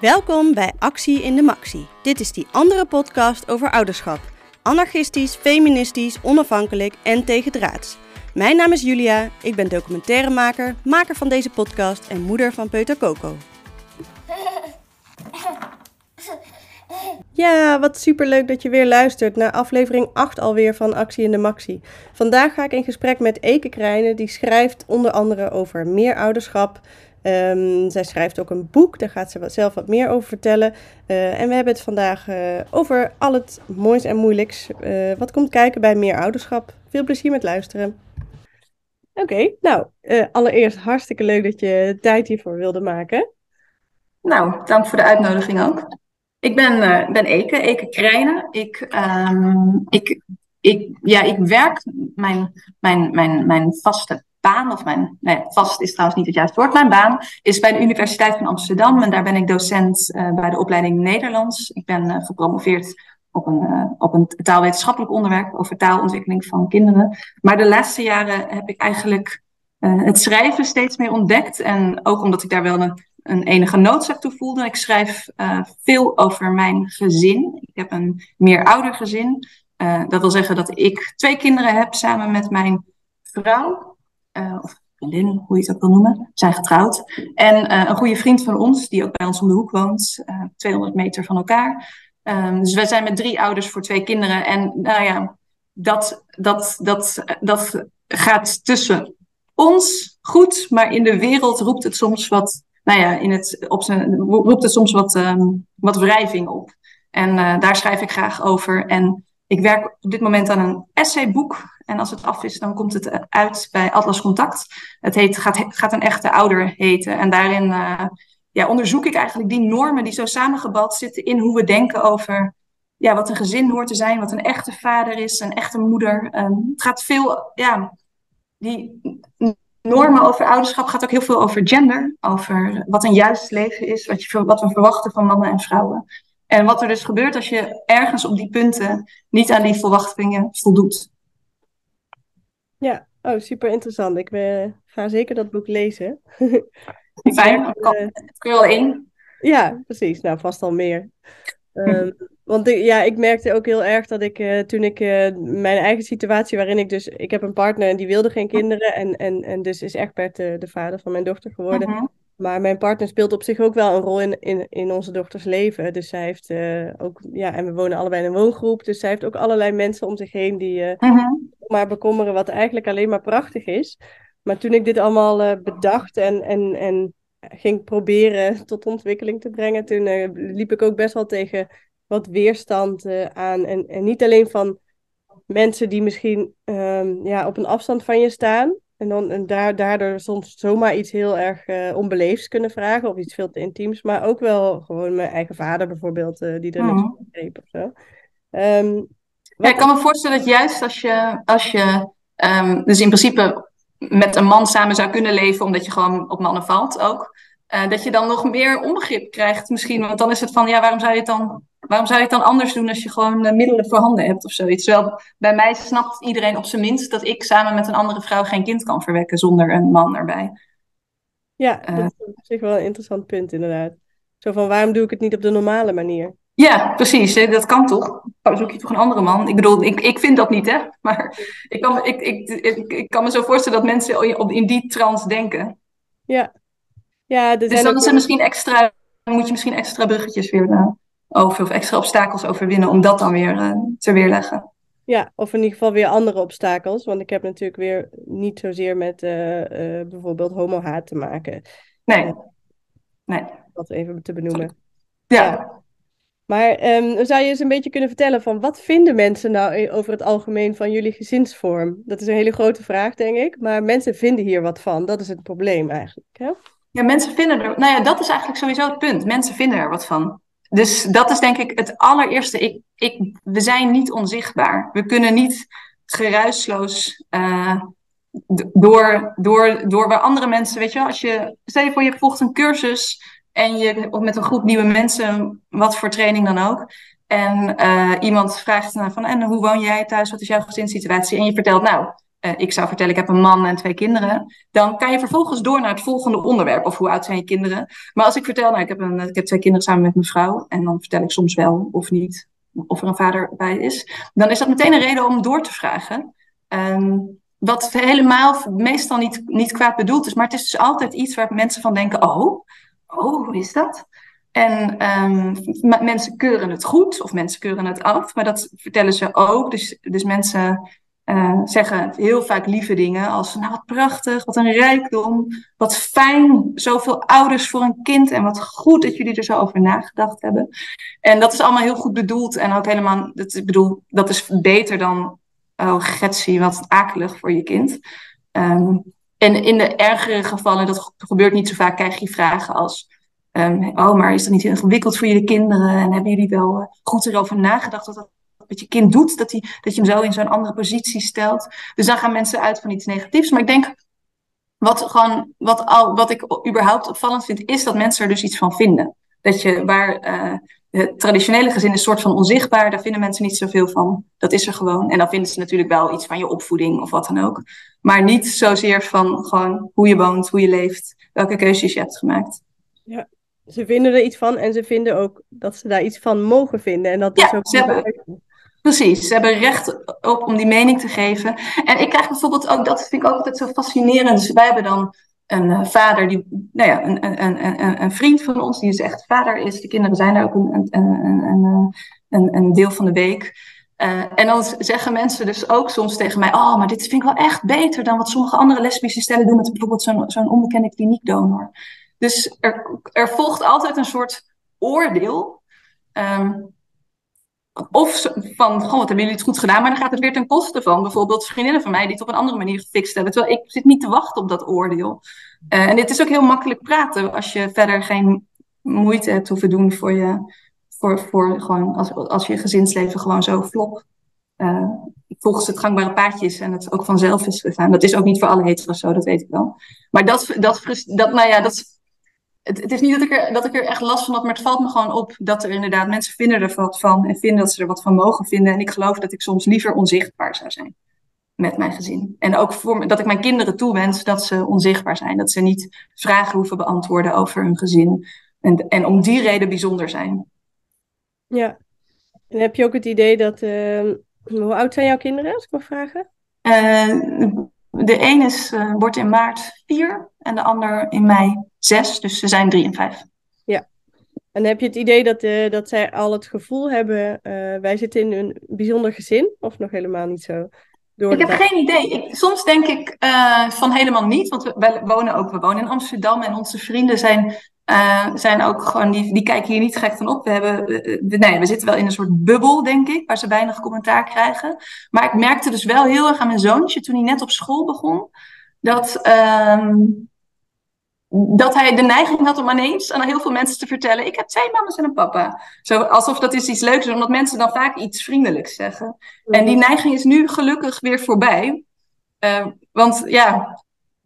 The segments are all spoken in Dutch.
Welkom bij Actie in de Maxi. Dit is die andere podcast over ouderschap. Anarchistisch, feministisch, onafhankelijk en tegendraads. Mijn naam is Julia, ik ben documentairemaker, maker van deze podcast en moeder van Peuter Coco. Ja, wat superleuk dat je weer luistert naar aflevering 8 alweer van Actie in de Maxi. Vandaag ga ik in gesprek met Eke Krijnen, die schrijft onder andere over meer ouderschap. Ehm, zij schrijft ook een boek, daar gaat ze zelf wat meer over vertellen. Uh, en we hebben het vandaag uh, over al het moois en moeilijks. Uh, wat komt kijken bij meer ouderschap. Veel plezier met luisteren. Oké, okay, nou, allereerst hartstikke leuk dat je tijd hiervoor wilde maken. Nou, dank voor de uitnodiging ook. Ik ben, ben Eke, Eke Krijnen. Ik, um, ik, ik, ja, ik werk, mijn, mijn, mijn, mijn vaste baan, of mijn, nee, vast is trouwens niet het juiste woord, mijn baan is bij de Universiteit van Amsterdam en daar ben ik docent uh, bij de opleiding Nederlands. Ik ben uh, gepromoveerd op een, uh, op een taalwetenschappelijk onderwerp over taalontwikkeling van kinderen. Maar de laatste jaren heb ik eigenlijk het schrijven steeds meer ontdekt en ook omdat ik daar wel een, een enige noodzaak toe voelde. Ik schrijf veel over mijn gezin. Ik heb een meer ouder gezin. dat wil zeggen dat ik twee kinderen heb samen met mijn vrouw uh, of vriendin, hoe je het ook wil noemen, zijn getrouwd. En uh, een goede vriend van ons, die ook bij ons om de hoek woont, uh, 200 meter van elkaar. Um, dus wij zijn met drie ouders voor twee kinderen. En nou ja, dat, dat, dat, dat gaat tussen ons goed, maar in de wereld roept het soms wat, nou ja, in het, op zijn, roept het soms wat, um, wat wrijving op. En daar schrijf ik graag over. En ik werk op dit moment aan een essayboek. En als het af is, dan komt het uit bij Atlas Contact. Het heet, gaat, gaat een echte ouder heten. En daarin uh, ja, onderzoek ik eigenlijk die normen die zo samengebald zitten in hoe we denken over ja, wat een gezin hoort te zijn, wat een echte vader is, een echte moeder. Um, het gaat veel, ja, die normen over ouderschap gaat ook heel veel over gender, over wat een juist leven is, wat, je, wat we verwachten van mannen en vrouwen. En wat er dus gebeurt als je ergens op die punten niet aan die verwachtingen voldoet. Ja, oh, super interessant. Ik uh, ga zeker dat boek lezen. Fijn, ik uh, kun je al één. Ja, precies. Nou, vast al meer. um, want ik, ja, ik merkte ook heel erg dat ik uh, toen ik mijn eigen situatie waarin ik dus, ik heb een partner en die wilde geen kinderen en, en, en dus is Egbert de, de vader van mijn dochter geworden. -huh. Maar mijn partner speelt op zich ook wel een rol in, in, in onze dochters leven. Dus zij heeft uh, ook, ja, en we wonen allebei in een woongroep. Dus zij heeft ook allerlei mensen om zich heen die uh, uh -huh. maar bekommeren, wat eigenlijk alleen maar prachtig is. Maar toen ik dit allemaal uh, bedacht en, en, en ging proberen tot ontwikkeling te brengen, toen liep ik ook best wel tegen wat weerstand aan. En, en niet alleen van mensen die misschien um, ja, op een afstand van je staan. En dan en daar, daardoor soms zomaar iets heel erg uh, onbeleefds kunnen vragen. Of iets veel te intiems. Maar ook wel gewoon mijn eigen vader bijvoorbeeld. Uh, die er niks van begreep of zo. Um, ja, ik kan me voorstellen dat juist als je... Als je um, dus in principe met een man samen zou kunnen leven. Omdat je gewoon op mannen valt ook. Uh, dat je dan nog meer onbegrip krijgt misschien. Want dan is het van, ja, waarom zou je het dan, waarom zou je het dan anders doen als je gewoon uh, middelen voorhanden hebt of zoiets. Terwijl bij mij snapt iedereen op zijn minst dat ik samen met een andere vrouw geen kind kan verwekken zonder een man erbij. Ja, uh, dat is op zich wel een interessant punt inderdaad. Zo van, waarom doe ik het niet op de normale manier? Ja, precies. Hè? Dat kan toch? Dan zoek je toch een andere man? Ik bedoel, ik, ik vind dat niet, hè? Maar ik kan, ik, ik, ik, ik kan me zo voorstellen dat mensen in die trance denken. Ja, ja, dus dan is er misschien extra, moet je misschien extra bruggetjes weer uh, over of extra obstakels overwinnen om dat dan weer uh, te weerleggen. Ja, of in ieder geval weer andere obstakels. Want ik heb natuurlijk weer niet zozeer met uh, bijvoorbeeld homohaat te maken. Nee. nee. Dat even te benoemen. Ja. ja. Maar um, zou je eens een beetje kunnen vertellen van wat vinden mensen nou over het algemeen van jullie gezinsvorm? Dat is een hele grote vraag, denk ik. Maar mensen vinden hier wat van. Dat is het probleem eigenlijk. Hè? Ja, mensen vinden er. Nou ja, dat is eigenlijk sowieso het punt. Mensen vinden er wat van. Dus dat is denk ik het allereerste. Ik, ik, we zijn niet onzichtbaar. We kunnen niet geruisloos uh, door, door, door waar andere mensen, weet je wel, als je, stel je voor je volgt een cursus en je met een groep nieuwe mensen, wat voor training dan ook. En uh, iemand vraagt van, en hoe woon jij thuis? Wat is jouw gezinssituatie? En je vertelt, nou, eh, ik zou vertellen, ik heb een man en twee kinderen, dan kan je vervolgens door naar het volgende onderwerp. Of hoe oud zijn je kinderen? Maar als ik vertel, nou, ik heb, een, ik heb twee kinderen samen met mijn vrouw, en dan vertel ik soms wel of niet, of er een vader bij is, dan is dat meteen een reden om door te vragen. Ehm, wat helemaal meestal niet, niet kwaad bedoeld is, maar het is dus altijd iets waar mensen van denken: oh, oh, hoe is dat? En um, mensen keuren het goed of mensen keuren het af, maar dat vertellen ze ook. Dus, dus mensen uh, zeggen heel vaak lieve dingen als, nou wat prachtig, wat een rijkdom, wat fijn, zoveel ouders voor een kind en wat goed dat jullie er zo over nagedacht hebben. En dat is allemaal heel goed bedoeld en ook helemaal, dat, ik bedoel, dat is beter dan, oh getsie, wat akelig voor je kind. Um, en in de ergere gevallen, dat gebeurt niet zo vaak, krijg je vragen als, um, oh maar is dat niet ingewikkeld voor jullie kinderen en hebben jullie wel uh, goed erover nagedacht dat wat je kind doet, dat, die, dat je hem zo in zo'n andere positie stelt. Dus dan gaan mensen uit van iets negatiefs. Maar ik denk, wat, gewoon, wat, al, wat ik überhaupt opvallend vind, is dat mensen er dus iets van vinden. Dat je waar uh, het traditionele gezin is een soort van onzichtbaar, daar vinden mensen niet zoveel van. Dat is er gewoon. En dan vinden ze natuurlijk wel iets van je opvoeding of wat dan ook. Maar niet zozeer van gewoon hoe je woont, hoe je leeft, welke keuzes je hebt gemaakt. Ja, ze vinden er iets van en ze vinden ook dat ze daar iets van mogen vinden. En dat ja, is ook ze hebben, Precies, ze hebben recht op om die mening te geven. En ik krijg bijvoorbeeld ook, dat vind ik ook altijd zo fascinerend. Dus wij hebben dan een uh, vader, die, nou ja, een, een, een, een, vriend van ons, die dus echt vader is. De kinderen zijn daar ook een, een, een, een deel van de week. Uh, en dan zeggen mensen dus ook soms tegen mij: Oh, maar dit vind ik wel echt beter dan wat sommige andere lesbische stellen doen met bijvoorbeeld zo'n zo'n onbekende kliniekdonor. Dus er, er volgt altijd een soort oordeel. Um, of van, goh, wat hebben jullie het goed gedaan, maar dan gaat het weer ten koste van bijvoorbeeld vriendinnen van mij die het op een andere manier gefixt hebben. Terwijl ik zit niet te wachten op dat oordeel. Uh, en dit is ook heel makkelijk praten als je verder geen moeite hebt hoeven doen voor je, voor, voor gewoon, als, als je gezinsleven gewoon zo vlot uh, volgens het gangbare paadje en het ook vanzelf is gegaan. Dat is ook niet voor alle hetero's zo, dat weet ik wel. Maar dat, dat, dat, nou ja, dat het, het, is niet dat ik, er, dat ik er echt last van had, maar het valt me gewoon op dat er inderdaad mensen vinden er wat van en vinden dat ze er wat van mogen vinden. En ik geloof dat ik soms liever onzichtbaar zou zijn met mijn gezin. En ook voor, dat ik mijn kinderen toewens dat ze onzichtbaar zijn. Dat ze niet vragen hoeven beantwoorden over hun gezin. En, en om die reden bijzonder zijn. Ja. En heb je ook het idee dat... Uh, hoe oud zijn jouw kinderen, als ik mag vragen? Uh, de een is, uh, wordt in maart vier en de ander in mei zes. Dus ze zijn drie en vijf. Ja. En heb je het idee dat, uh, dat zij al het gevoel hebben, uh, wij zitten in een bijzonder gezin? Of nog helemaal niet zo? Door ik heb geen idee. Ik, soms denk ik van helemaal niet. Want we, wij wonen ook, we wonen in Amsterdam en onze vrienden zijn uh, zijn ook gewoon, die, die kijken hier niet gek van op. We, hebben, nee, we zitten wel in een soort bubbel, denk ik, waar ze weinig commentaar krijgen. Maar ik merkte dus wel heel erg aan mijn zoontje toen hij net op school begon, dat, uh, dat hij de neiging had om ineens aan heel veel mensen te vertellen: Ik heb twee mama's en een papa. Zo, alsof dat is iets leuks is, omdat mensen dan vaak iets vriendelijks zeggen. En die neiging is nu gelukkig weer voorbij. Uh, want ja,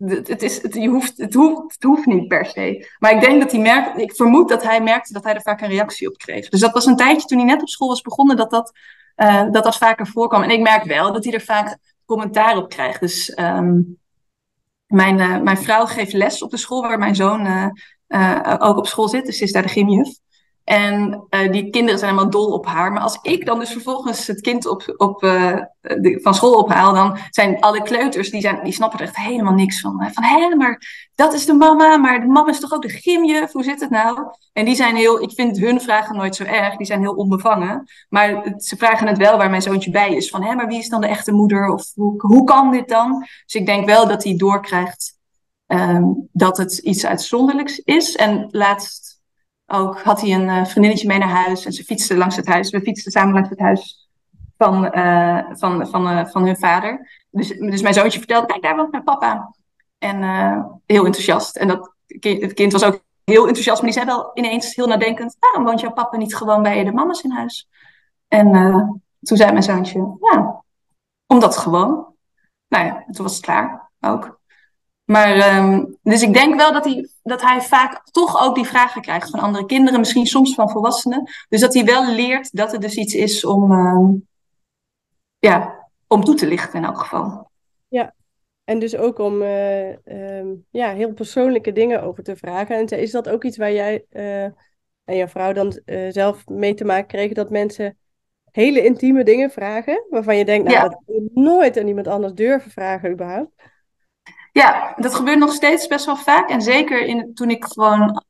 het, is, het, je hoeft, het, hoeft, niet per se. Maar ik denk dat hij merkt, ik vermoed dat hij merkte dat hij er vaak een reactie op kreeg. Dus dat was een tijdje toen hij net op school was begonnen, dat dat, uh, dat, dat vaker voorkwam. En ik merk wel dat hij er vaak commentaar op krijgt. Dus um, mijn, uh, mijn vrouw geeft les op de school waar mijn zoon uh, ook op school zit. Dus ze is daar de gymjuf. En uh, die kinderen zijn helemaal dol op haar. Maar als ik dan dus vervolgens het kind op, op, de, van school ophaal, dan zijn alle kleuters, die, zijn, die snappen er echt helemaal niks van. Van, hé, maar dat is de mama, maar de mama is toch ook de gymjuf? Hoe zit het nou? En die zijn heel, ik vind hun vragen nooit zo erg, die zijn heel onbevangen. Maar ze vragen het wel waar mijn zoontje bij is. Van, hé, maar wie is dan de echte moeder? Of hoe, hoe kan dit dan? Dus ik denk wel dat hij doorkrijgt um, dat het iets uitzonderlijks is. En laatst ook had hij een uh, vriendinnetje mee naar huis en ze fietsten langs het huis. We fietsten samen langs het huis van, uh, van, van, uh, van hun vader. Dus, dus mijn zoontje vertelde, kijk daar woont mijn papa. En heel enthousiast. En dat, het kind was ook heel enthousiast, maar die zei wel ineens heel nadenkend, waarom woont jouw papa niet gewoon bij de mama's in huis? En toen zei mijn zoontje, ja, omdat gewoon. Nou ja, toen was het klaar ook. Maar, um, dus ik denk wel dat hij, dat hij vaak toch ook die vragen krijgt van andere kinderen, misschien soms van volwassenen. Dus dat hij wel leert dat het dus iets is om, um, ja, om toe te lichten in elk geval. Ja, En dus ook om eh, ehm, ja, heel persoonlijke dingen over te vragen. En is dat ook iets waar jij uh, en jouw vrouw dan uh, zelf mee te maken kregen? Dat mensen hele intieme dingen vragen, waarvan je denkt, nou, ja. dat je nooit aan iemand anders durven vragen überhaupt. Ja, dat gebeurt nog steeds best wel vaak. En zeker in, toen ik gewoon,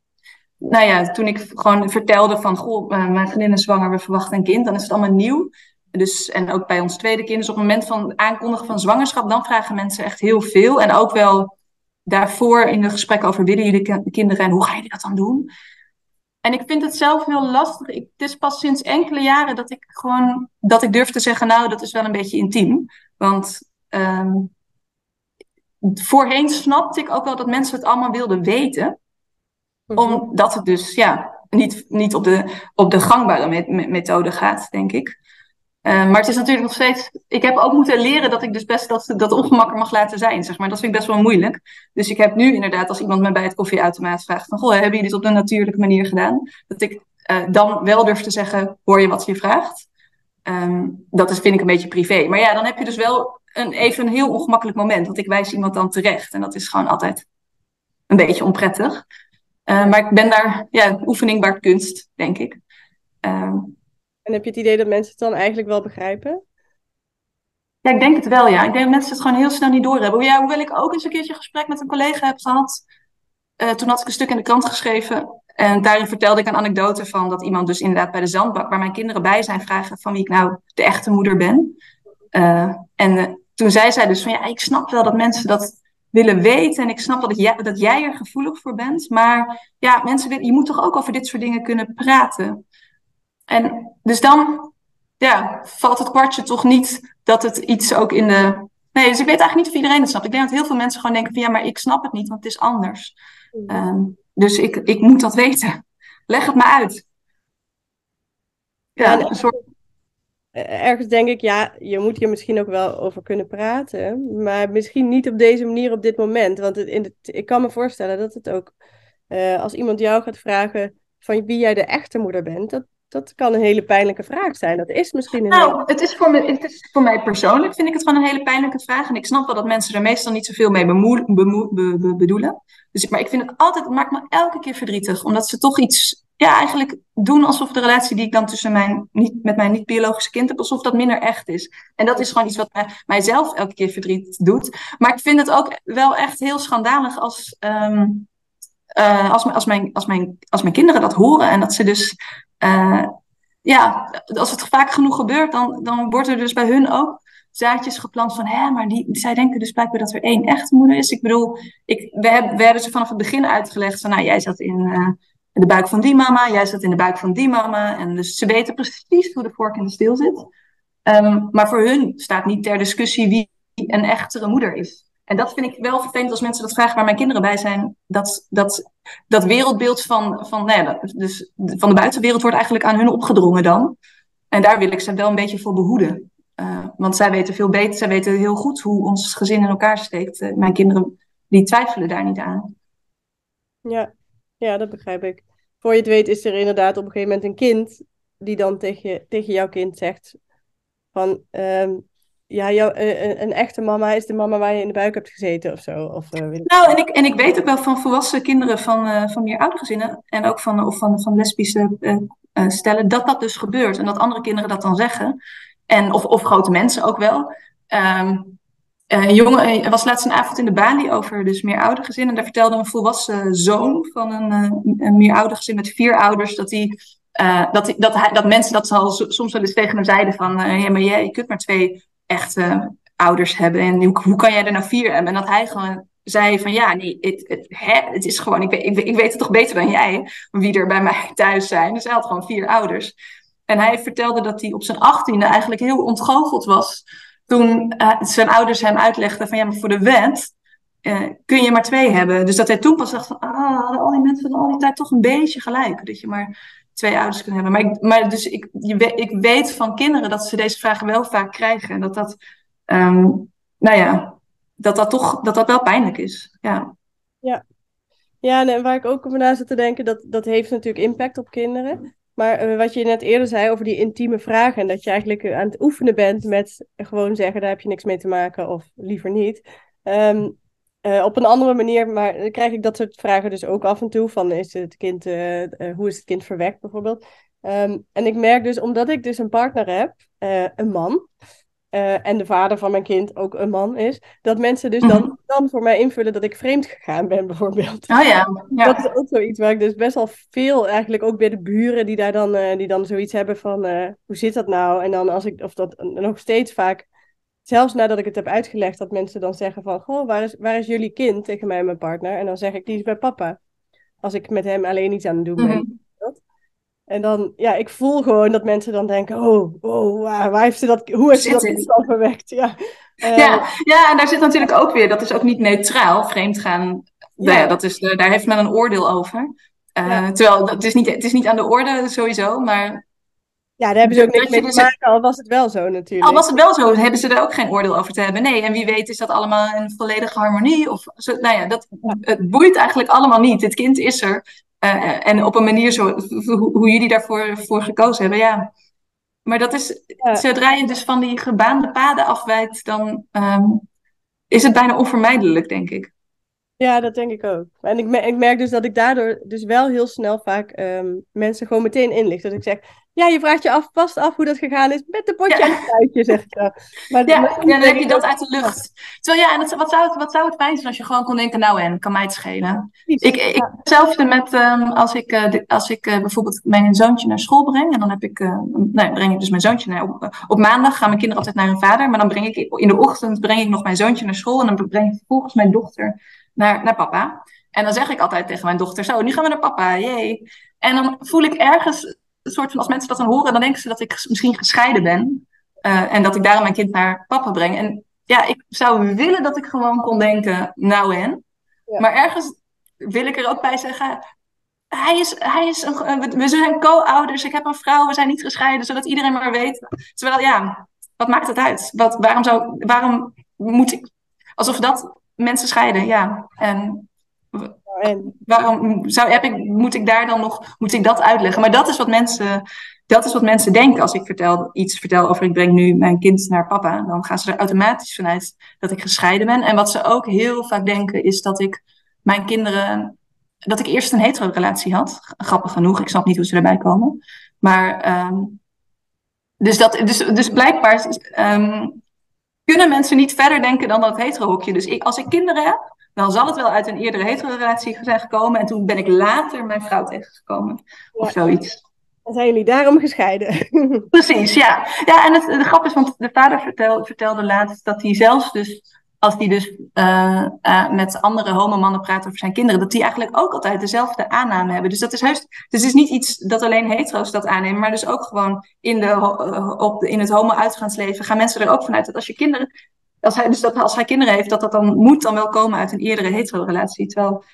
nou ja, toen ik gewoon vertelde van, goh, mijn vriendin is zwanger, we verwachten een kind, dan is het allemaal nieuw. Dus, en ook bij ons tweede kind, dus op het moment van aankondigen van zwangerschap, dan vragen mensen echt heel veel. En ook wel daarvoor in de gesprekken over willen jullie kinderen en hoe ga je dat dan doen? En ik vind het zelf heel lastig. Ik, het is pas sinds enkele jaren dat ik gewoon dat ik durf te zeggen, nou, dat is wel een beetje intiem. Want um, voorheen snapte ik ook wel dat mensen het allemaal wilden weten. Mhm. Omdat het dus ja, niet, niet op, de, op de gangbare methode gaat, denk ik. Uh, maar het is natuurlijk nog steeds. Ik heb ook moeten leren dat ik dus best dat, dat ongemak er mag laten zijn. Zeg maar. Dat vind ik best wel moeilijk. Dus ik heb nu inderdaad, als iemand me bij het koffieautomaat vraagt: van, Goh, hebben jullie dit op een natuurlijke manier gedaan? Dat ik uh, dan wel durf te zeggen: Hoor je wat je vraagt? Um, dat is, vind ik een beetje privé. Maar ja, dan heb je dus wel een, even een heel ongemakkelijk moment. Want ik wijs iemand dan terecht. En dat is gewoon altijd een beetje onprettig. Uh, maar ik ben daar, ja, oefening baart kunst, denk ik. Uh, en heb je het idee dat mensen het dan eigenlijk wel begrijpen? Ja, ik denk het wel, ja. Ik denk dat mensen het gewoon heel snel niet doorhebben. Ja, hoewel ik ook eens een keertje een gesprek met een collega heb gehad. Uh, toen had ik een stuk in de krant geschreven. En daarin vertelde ik een anekdote van dat iemand dus inderdaad bij de zandbak, waar mijn kinderen bij zijn, vragen van wie ik nou de echte moeder ben. Uh, en toen zei zij dus van ja, ik snap wel dat mensen dat willen weten. En ik snap dat, dat jij er gevoelig voor bent. Maar ja, mensen willen, je moet toch ook over dit soort dingen kunnen praten. En dus dan ja, valt het kwartje toch niet dat het iets ook in de. Nee, dus ik weet eigenlijk niet of iedereen het snapt. Ik denk dat heel veel mensen gewoon denken van ja, maar ik snap het niet, want het is anders. Um, dus ik, ik moet dat weten. Leg het maar uit. Ja, een soort... Ergens denk ik, ja, je moet hier misschien ook wel over kunnen praten. Maar misschien niet op deze manier op dit moment. Want het, in ik kan me voorstellen dat het ook, uh, als iemand jou gaat vragen van wie jij de echte moeder bent, dat, dat kan een hele pijnlijke vraag zijn. Dat is misschien een Nou, het, is voor me, het is voor mij persoonlijk vind ik het gewoon een hele pijnlijke vraag. En ik snap wel dat mensen er meestal niet zoveel mee bedoelen. Dus, maar ik vind het altijd, het maakt me elke keer verdrietig. Omdat ze toch iets, ja, eigenlijk doen alsof de relatie die ik dan tussen mijn, niet, met mijn niet-biologische kind heb, alsof dat minder echt is. En dat is gewoon iets wat mij, mijzelf elke keer verdriet doet. Maar ik vind het ook wel echt heel schandalig als... Um, uh, als, als, mijn, als, mijn, als mijn kinderen dat horen en dat ze dus uh, ja, als het vaak genoeg gebeurt, dan, dan wordt er dus bij hun ook zaadjes geplant van, hè, maar die, zij denken dus blijkbaar dat er één echte moeder is. Ik bedoel, ik, we, hebben, ze vanaf het begin uitgelegd van, nou, jij zat in, uh, in de buik van die mama, jij zat in de buik van die mama. En dus ze weten precies hoe de vork in de steel zit. Um, maar voor hun staat niet ter discussie wie een echtere moeder is. En dat vind ik wel vervelend als mensen dat vragen waar mijn kinderen bij zijn. Dat, dat, dat wereldbeeld van, van, nou dus van de buitenwereld wordt eigenlijk aan hun opgedrongen dan. En daar wil ik ze wel een beetje voor behoeden. Uh, want zij weten veel beter, zij weten heel goed hoe ons gezin in elkaar steekt. Uh, mijn kinderen die twijfelen daar niet aan. Ja, ja, dat begrijp ik. Voor je het weet is er inderdaad op een gegeven moment een kind die dan tegen, tegen jouw kind zegt van um, ja, jou, eh, eh, een echte mama is de mama waar je in de buik hebt gezeten of zo. Of, uh, nou, en ik, en ik weet ook wel van volwassen kinderen van, uh, van meer oude gezinnen en ook van, of van, van lesbische uh, stellen, dat dat dus gebeurt. En dat andere kinderen dat dan zeggen. En, of, of grote mensen ook wel. Um, een jongen, er was laatst een avond in de Bali over dus meer. En daar vertelde een volwassen zoon van een, een meer oude gezin met vier ouders dat hij uh, dat, dat, hij, dat mensen dat al soms wel eens tegen hem zeiden van... Uh, ja, maar jij, je kunt maar twee echte ouders hebben. En hoe, hoe kan jij er nou vier hebben? En dat hij gewoon zei van ja, nee, het, het, het is gewoon, ik weet, ik, ik weet het toch beter dan jij, wie er bij mij thuis zijn. Dus hij had gewoon vier ouders. En hij vertelde dat hij op zijn achttiende eigenlijk heel ontgoocheld was. Toen uh, zijn ouders hem uitlegden van ja, maar voor de wet uh, kun je maar twee hebben. Dus dat hij toen pas dacht van ah, hadden al die mensen van al die tijd toch een beetje gelijk. Dat je maar twee ouders kunnen hebben. Maar, ik, maar dus ik, je, ik weet van kinderen dat ze deze vragen wel vaak krijgen. En dat dat, um, nou ja, dat dat toch dat dat wel pijnlijk is. Ja, ja. ja en waar ik ook over na zit te denken, dat, dat heeft natuurlijk impact op kinderen. Maar uh, wat je net eerder zei over die intieme vragen. En dat je eigenlijk aan het oefenen bent met gewoon zeggen, daar heb je niks mee te maken of liever niet. Ehm, eh, op een andere manier, maar dan krijg ik dat soort vragen dus ook af en toe. Van is het kind, uh, uh, hoe is het kind verwekt bijvoorbeeld? Ehm, en ik merk dus, omdat ik dus een partner heb, een man, en de vader van mijn kind ook een man is, dat mensen dus dan, mhm. dan voor mij invullen dat ik vreemd gegaan ben bijvoorbeeld. Oh ja. ja. Dat is ook zoiets waar ik dus best wel veel, eigenlijk ook bij de buren, die daar dan, die dan zoiets hebben van, hoe zit dat nou? En dan als ik, of dat nog steeds vaak zelfs nadat ik het heb uitgelegd, dat mensen dan zeggen van, goh, waar is, waar is jullie kind tegen mij en mijn partner? En dan zeg ik, die is bij papa. Als ik met hem alleen iets aan het doen ben. Mhm. En dan, ja, ik voel gewoon dat mensen dan denken, oh, oh waar, waar heeft ze dat, hoe heeft ze dat kind dan verwekt? Ja. Uh, ja, ja, en daar zit natuurlijk ook weer, dat is ook niet neutraal, vreemd gaan. Ja. ja dat is, daar heeft men een oordeel over. Uh, Terwijl, het is, niet, het is niet aan de orde sowieso, maar ja, daar hebben ze ook niks mee te dus maken, al was het wel zo natuurlijk. Al was het wel zo, hebben ze er ook geen oordeel over te hebben. Nee, en wie weet is dat allemaal in volledige harmonie. Of zo, nou ja, dat, het boeit eigenlijk allemaal niet. Het kind is er. Uh, en op een manier zo, hoe, jullie daarvoor voor gekozen hebben, ja. Maar dat is, zodra je dus van die gebaande paden afwijkt, dan um, is het bijna onvermijdelijk, denk ik. Ja, dat denk ik ook. En ik, merk, ik merk dus dat ik daardoor dus wel heel snel vaak um, mensen gewoon meteen inlicht. Dat ik zeg, ja, je vraagt je af, vast af hoe dat gegaan is met de potje ja. en het fruitje, zeg ik dan. Maar, ja, ja, dan heb je dat uit de lucht. Terwijl ja, en het, wat, zou het, wat zou het fijn zijn als je gewoon kon denken, nou en, kan mij het schelen. Ik, ik, hetzelfde met um, als ik, uh, de, als ik uh, bijvoorbeeld mijn zoontje naar school breng. En dan heb ik, uh, nou, breng ik dus mijn zoontje naar, op, op maandag gaan mijn kinderen altijd naar hun vader. Maar dan breng ik in de ochtend breng ik nog mijn zoontje naar school. En dan breng ik vervolgens mijn dochter naar, naar papa. En dan zeg ik altijd tegen mijn dochter, zo, nu gaan we naar papa, jee. En dan voel ik ergens een soort van, als mensen dat dan horen, dan denken ze dat ik misschien gescheiden ben. Uh, en dat ik daarom mijn kind naar papa breng. En ja, ik zou willen dat ik gewoon kon denken, nou en. Ja. Maar ergens wil ik er ook bij zeggen, hij is, hij is een, we zijn co-ouders, ik heb een vrouw, we zijn niet gescheiden, zodat iedereen maar weet. Terwijl, ja, wat maakt het uit? Wat, waarom, zou, waarom moet ik, alsof dat mensen scheiden, ja. En waarom zou, heb ik, moet ik daar dan nog moet ik dat uitleggen? Maar dat is wat mensen, dat is wat mensen denken als ik vertel, iets vertel over ik breng nu mijn kind naar papa. Dan gaan ze er automatisch vanuit dat ik gescheiden ben. En wat ze ook heel vaak denken is dat ik mijn kinderen. Dat ik eerst een hetero-relatie had. Grappig genoeg, ik snap niet hoe ze erbij komen. Maar. Um, dus, dat, dus, dus blijkbaar um, kunnen mensen niet verder denken dan dat hetero-hokje. Dus ik, als ik kinderen heb, dan zal het wel uit een eerdere hetero-relatie zijn gekomen. En toen ben ik later mijn vrouw tegengekomen. Of zoiets. En zijn jullie daarom gescheiden? Precies, ja. Ja, en het, de grap is, want de vader vertel, vertelde laatst dat hij zelfs dus, als hij dus uh, uh, met andere homomannen praat over zijn kinderen, dat die eigenlijk ook altijd dezelfde aanname hebben. Dus dat is heus, dus het is niet iets dat alleen hetero's dat aannemen, maar dus ook gewoon in, de, op de, in het homo-uitgaansleven gaan mensen er ook vanuit dat als je kinderen als hij, dus dat als hij kinderen heeft, dat dat dan moet dan wel komen uit een eerdere hetero-relatie. Terwijl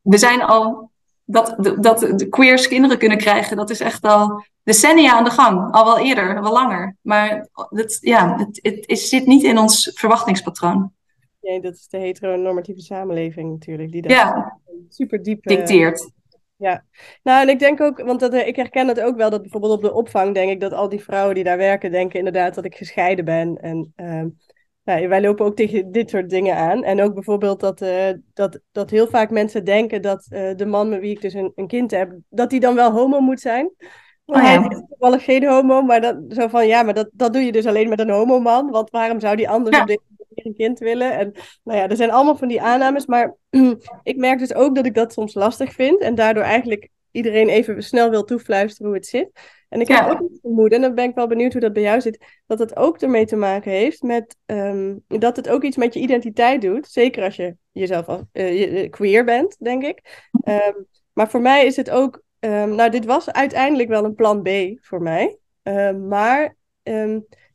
we zijn al, dat, dat de queers kinderen kunnen krijgen, dat is echt al decennia aan de gang. Al wel eerder, wel langer. Maar dat, ja, het, het, het zit niet in ons verwachtingspatroon. Nee, dat is de heteronormatieve samenleving natuurlijk. Die dat ja. super diep... Dicteert. Ja, nou en ik denk ook, want dat, ik herken het ook wel, dat bijvoorbeeld op de opvang denk ik dat al die vrouwen die daar werken denken inderdaad dat ik gescheiden ben. En uh, ja, wij lopen ook tegen dit soort dingen aan. En ook bijvoorbeeld dat, uh, dat, dat heel vaak mensen denken dat de man met wie ik dus een, een kind heb, dat die dan wel homo moet zijn. Oh, Hij is toevallig geen homo, maar dat, zo van ja, maar dat, dat doe je dus alleen met een homoman. Want waarom zou die anders ja. op een kind willen? En nou ja, er zijn allemaal van die aannames. Maar ik merk dus ook dat ik dat soms lastig vind. En daardoor eigenlijk iedereen even snel wil toefluisteren hoe het zit. En ik heb ook het vermoeden, en dan ben ik wel benieuwd hoe dat bij jou zit, dat het ook ermee te maken heeft met um, dat het ook iets met je identiteit doet. Zeker als je jezelf als, uh, queer bent, denk ik. Um, maar voor mij is het ook, um, nou, dit was uiteindelijk wel een plan B voor mij. maar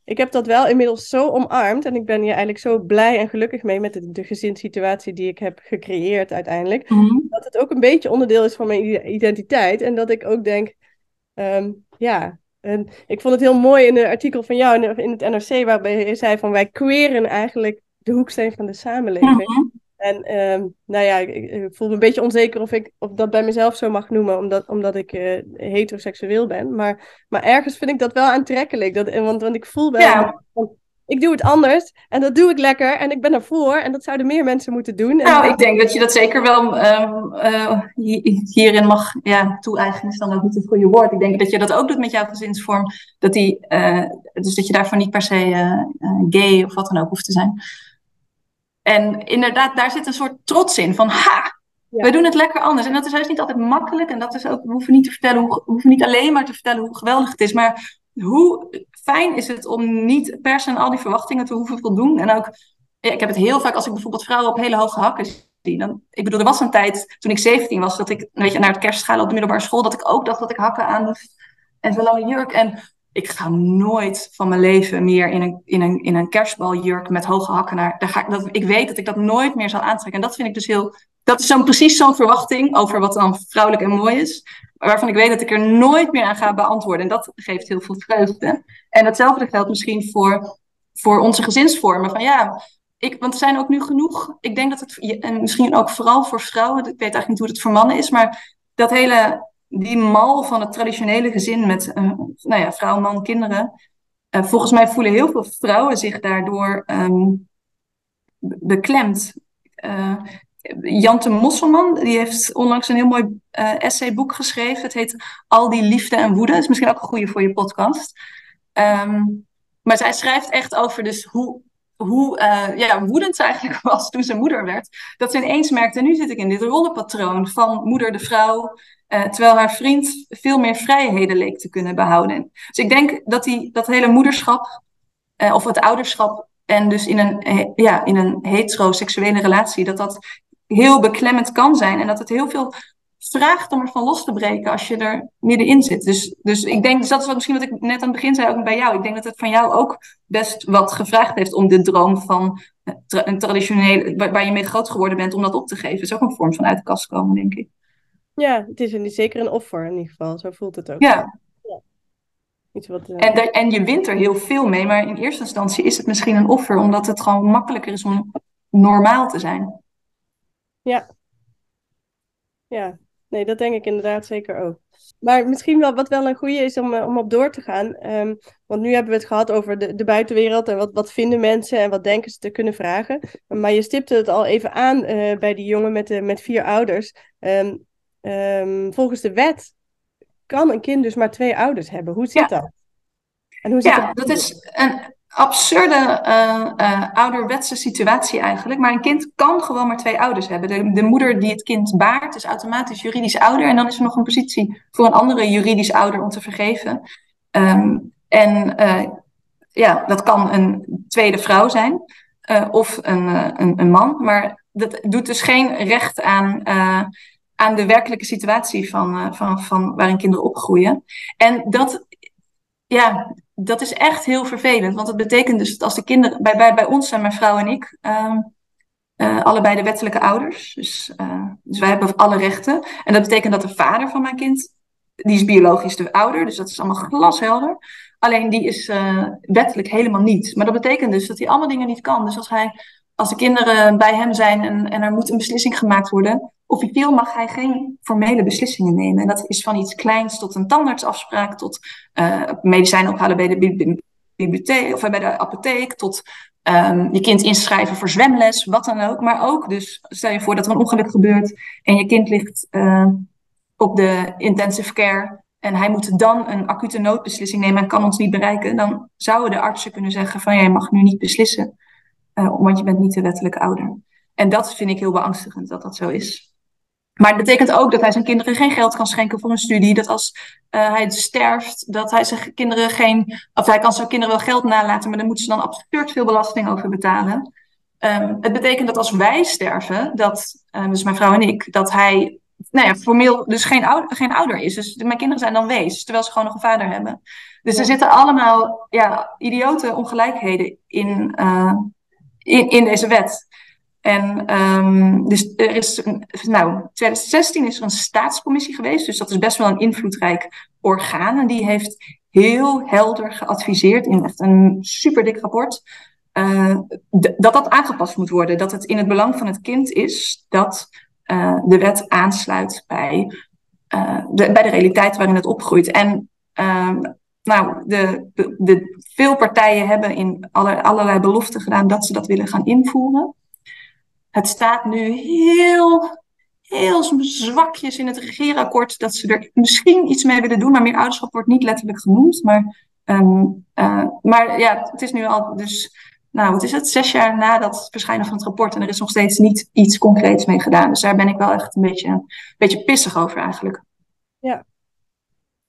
ik heb dat wel inmiddels zo omarmd en ik ben hier eigenlijk zo blij en gelukkig mee met de, de gezinssituatie die ik heb gecreëerd uiteindelijk. Mm -hmm. Dat het ook een beetje onderdeel is van mijn identiteit en dat ik ook denk, um, ja, en ik vond het heel mooi in een artikel van jou in het NRC, waarbij je zei van wij queren eigenlijk de hoeksteen van de samenleving. Mm -hmm. En um, nou ja, ik, ik, voel me een beetje onzeker of ik of dat bij mezelf zo mag noemen, omdat, omdat ik uh, heteroseksueel ben. Maar, maar ergens vind ik dat wel aantrekkelijk. Dat, want, want ik voel bij ja. ik doe het anders en dat doe ik lekker en ik ben ervoor en dat zouden meer mensen moeten doen. Nou, ik denk dat je dat zeker wel um, uh, hierin mag ja, toe-eigenen, is dan ook niet het goede woord. Ik denk dat je dat ook doet met jouw gezinsvorm, dat die, uh, dus dat je daarvan niet per se gay of wat dan ook hoeft te zijn. En inderdaad, daar zit een soort trots in van ha, we doen het lekker anders. En dat is juist niet altijd makkelijk. En dat is ook, we hoeven niet te vertellen hoe, we hoeven niet alleen maar te vertellen hoe geweldig het is. Maar hoe fijn is het om niet per se aan al die verwachtingen te hoeven voldoen. En ook, ik heb het heel vaak als ik bijvoorbeeld vrouwen op hele hoge hakken zie. Dan, ik bedoel, er was een tijd toen ik 17 was, dat ik weet je, naar het kerstschalen op de middelbare school, dat ik ook dacht dat ik hakken aan moest. En zo'n lange jurk. En ik ga nooit van mijn leven meer in een, in een, in een kerstbaljurk met hoge hakken naar. Daar ga ik, dat, ik weet dat ik dat nooit meer zal aantrekken. En dat vind ik dus heel dat is zo'n precies zo'n verwachting over wat dan vrouwelijk en mooi is. Waarvan ik weet dat ik er nooit meer aan ga beantwoorden. En dat geeft heel veel vreugde. En hetzelfde geldt misschien voor, voor onze gezinsvormen. Van ja, ik, want er zijn ook nu genoeg. Ik denk dat het, en misschien ook vooral voor vrouwen, ik weet eigenlijk niet hoe het voor mannen is, maar dat hele, die mal van het traditionele gezin met uh, nou ja, vrouw, man, kinderen. Uh, volgens mij voelen heel veel vrouwen zich daardoor um, beklemd. Uh, Jante Mosselman, die heeft onlangs een heel mooi uh, essayboek geschreven. Het heet Al die liefde en woede. Dat is misschien ook een goede voor je podcast. Um, maar zij schrijft echt over dus hoe, hoe uh, ja, woedend ze eigenlijk was toen ze moeder werd. Dat ze ineens merkte, nu zit ik in dit rollenpatroon van moeder de vrouw. Uh, terwijl haar vriend veel meer vrijheden leek te kunnen behouden. Dus ik denk dat die, dat hele moederschap, of het ouderschap en dus in een, ja, in een heteroseksuele relatie, dat dat heel beklemmend kan zijn. En dat het heel veel vraagt om ervan los te breken als je er middenin zit. Dus, dus ik denk, dus dat is wat misschien wat ik net aan het begin zei, ook bij jou. Ik denk dat het van jou ook best wat gevraagd heeft om de droom van een traditionele, waar je mee groot geworden bent, om dat op te geven. is ook een vorm van uit de kast komen, denk ik. Ja, het is een, zeker een offer in ieder geval. Zo voelt het ook. Ja. Iets wat, uh... en, en je wint er heel veel mee, maar in eerste instantie is het misschien een offer, omdat het gewoon makkelijker is om normaal te zijn. Ja. Ja, nee, dat denk ik inderdaad zeker ook. Maar misschien wel wat wel een goede is om, eh, om op door te gaan. Um, want nu hebben we het gehad over de, de buitenwereld en wat, wat vinden mensen en wat denken ze te kunnen vragen. Maar je stipte het al even aan uh, bij die jongen met, de, met vier ouders. Um, um, volgens de wet kan een kind dus maar twee ouders hebben. Hoe zit ja. dat? En hoe zit ja, dat, dat is een, absurde uh, uh, ouderwetse situatie eigenlijk. Maar een kind kan gewoon maar twee ouders hebben. De, de, moeder die het kind baart is automatisch juridisch ouder. En dan is er nog een positie voor een andere juridisch ouder om te vergeven. Um, en uh, ja, dat kan een tweede vrouw zijn of een, een, een, man. Maar dat doet dus geen recht aan, aan de werkelijke situatie van, van, van waarin kinderen opgroeien. En dat, ja, dat is echt heel vervelend. Want het betekent dus dat als de kinderen. Bij, bij, bij ons zijn mijn vrouw en ik. Uh, uh, allebei de wettelijke ouders. Dus, uh, dus wij hebben alle rechten. En dat betekent dat de vader van mijn kind. Die is biologisch de ouder. Dus dat is allemaal glashelder. Alleen die is uh, wettelijk helemaal niet. Maar dat betekent dus dat hij allemaal dingen niet kan. Dus als, hij, als de kinderen bij hem zijn en, en er moet een beslissing gemaakt worden officieel mag hij geen formele beslissingen nemen. En dat is van iets kleins tot een tandartsafspraak, tot uh, medicijnen ophalen bij de bibliotheek of bij de apotheek, tot um, je kind inschrijven voor zwemles, wat dan ook. Maar ook dus, stel je voor dat er een ongeluk gebeurt en je kind ligt uh, op de intensive care en hij moet dan een acute noodbeslissing nemen en kan ons niet bereiken, dan zouden de artsen kunnen zeggen van jij mag nu niet beslissen, uh, want je bent niet de wettelijke ouder. En dat vind ik heel beangstigend dat dat zo is. Maar het betekent ook dat hij zijn kinderen geen geld kan schenken voor een studie. Dat als uh, hij sterft, dat hij zijn kinderen geen. Of hij kan zijn kinderen wel geld nalaten, maar daar moeten ze dan absurd veel belasting over betalen. Um, het betekent dat als wij sterven, dat, uh, dus mijn vrouw en ik, dat hij, nou ja, formeel dus geen ouder, geen ouder is. Dus mijn kinderen zijn dan wees, terwijl ze gewoon nog een vader hebben. Dus er zitten allemaal ja, idiote ongelijkheden in, uh, in, in deze wet. En um, dus er is, nou, 2016 is er een staatscommissie geweest, dus dat is best wel een invloedrijk orgaan. En die heeft heel helder geadviseerd in echt een super dik rapport. Uh, dat dat aangepast moet worden. Dat het in het belang van het kind is dat uh, de wet aansluit bij, uh, de, bij de realiteit waarin het opgroeit. En nou, de, de, de, veel partijen hebben in alle, allerlei beloften gedaan dat ze dat willen gaan invoeren. Het staat nu heel, heel zwakjes in het regeerakkoord dat ze er misschien iets mee willen doen, maar meer ouderschap wordt niet letterlijk genoemd. Maar, um, uh, maar ja, het is nu al dus, nou, wat is het, zes jaar na dat verschijnen van het rapport en er is nog steeds niet iets concreets mee gedaan. Dus daar ben ik wel echt een beetje, een beetje pissig over eigenlijk. Ja,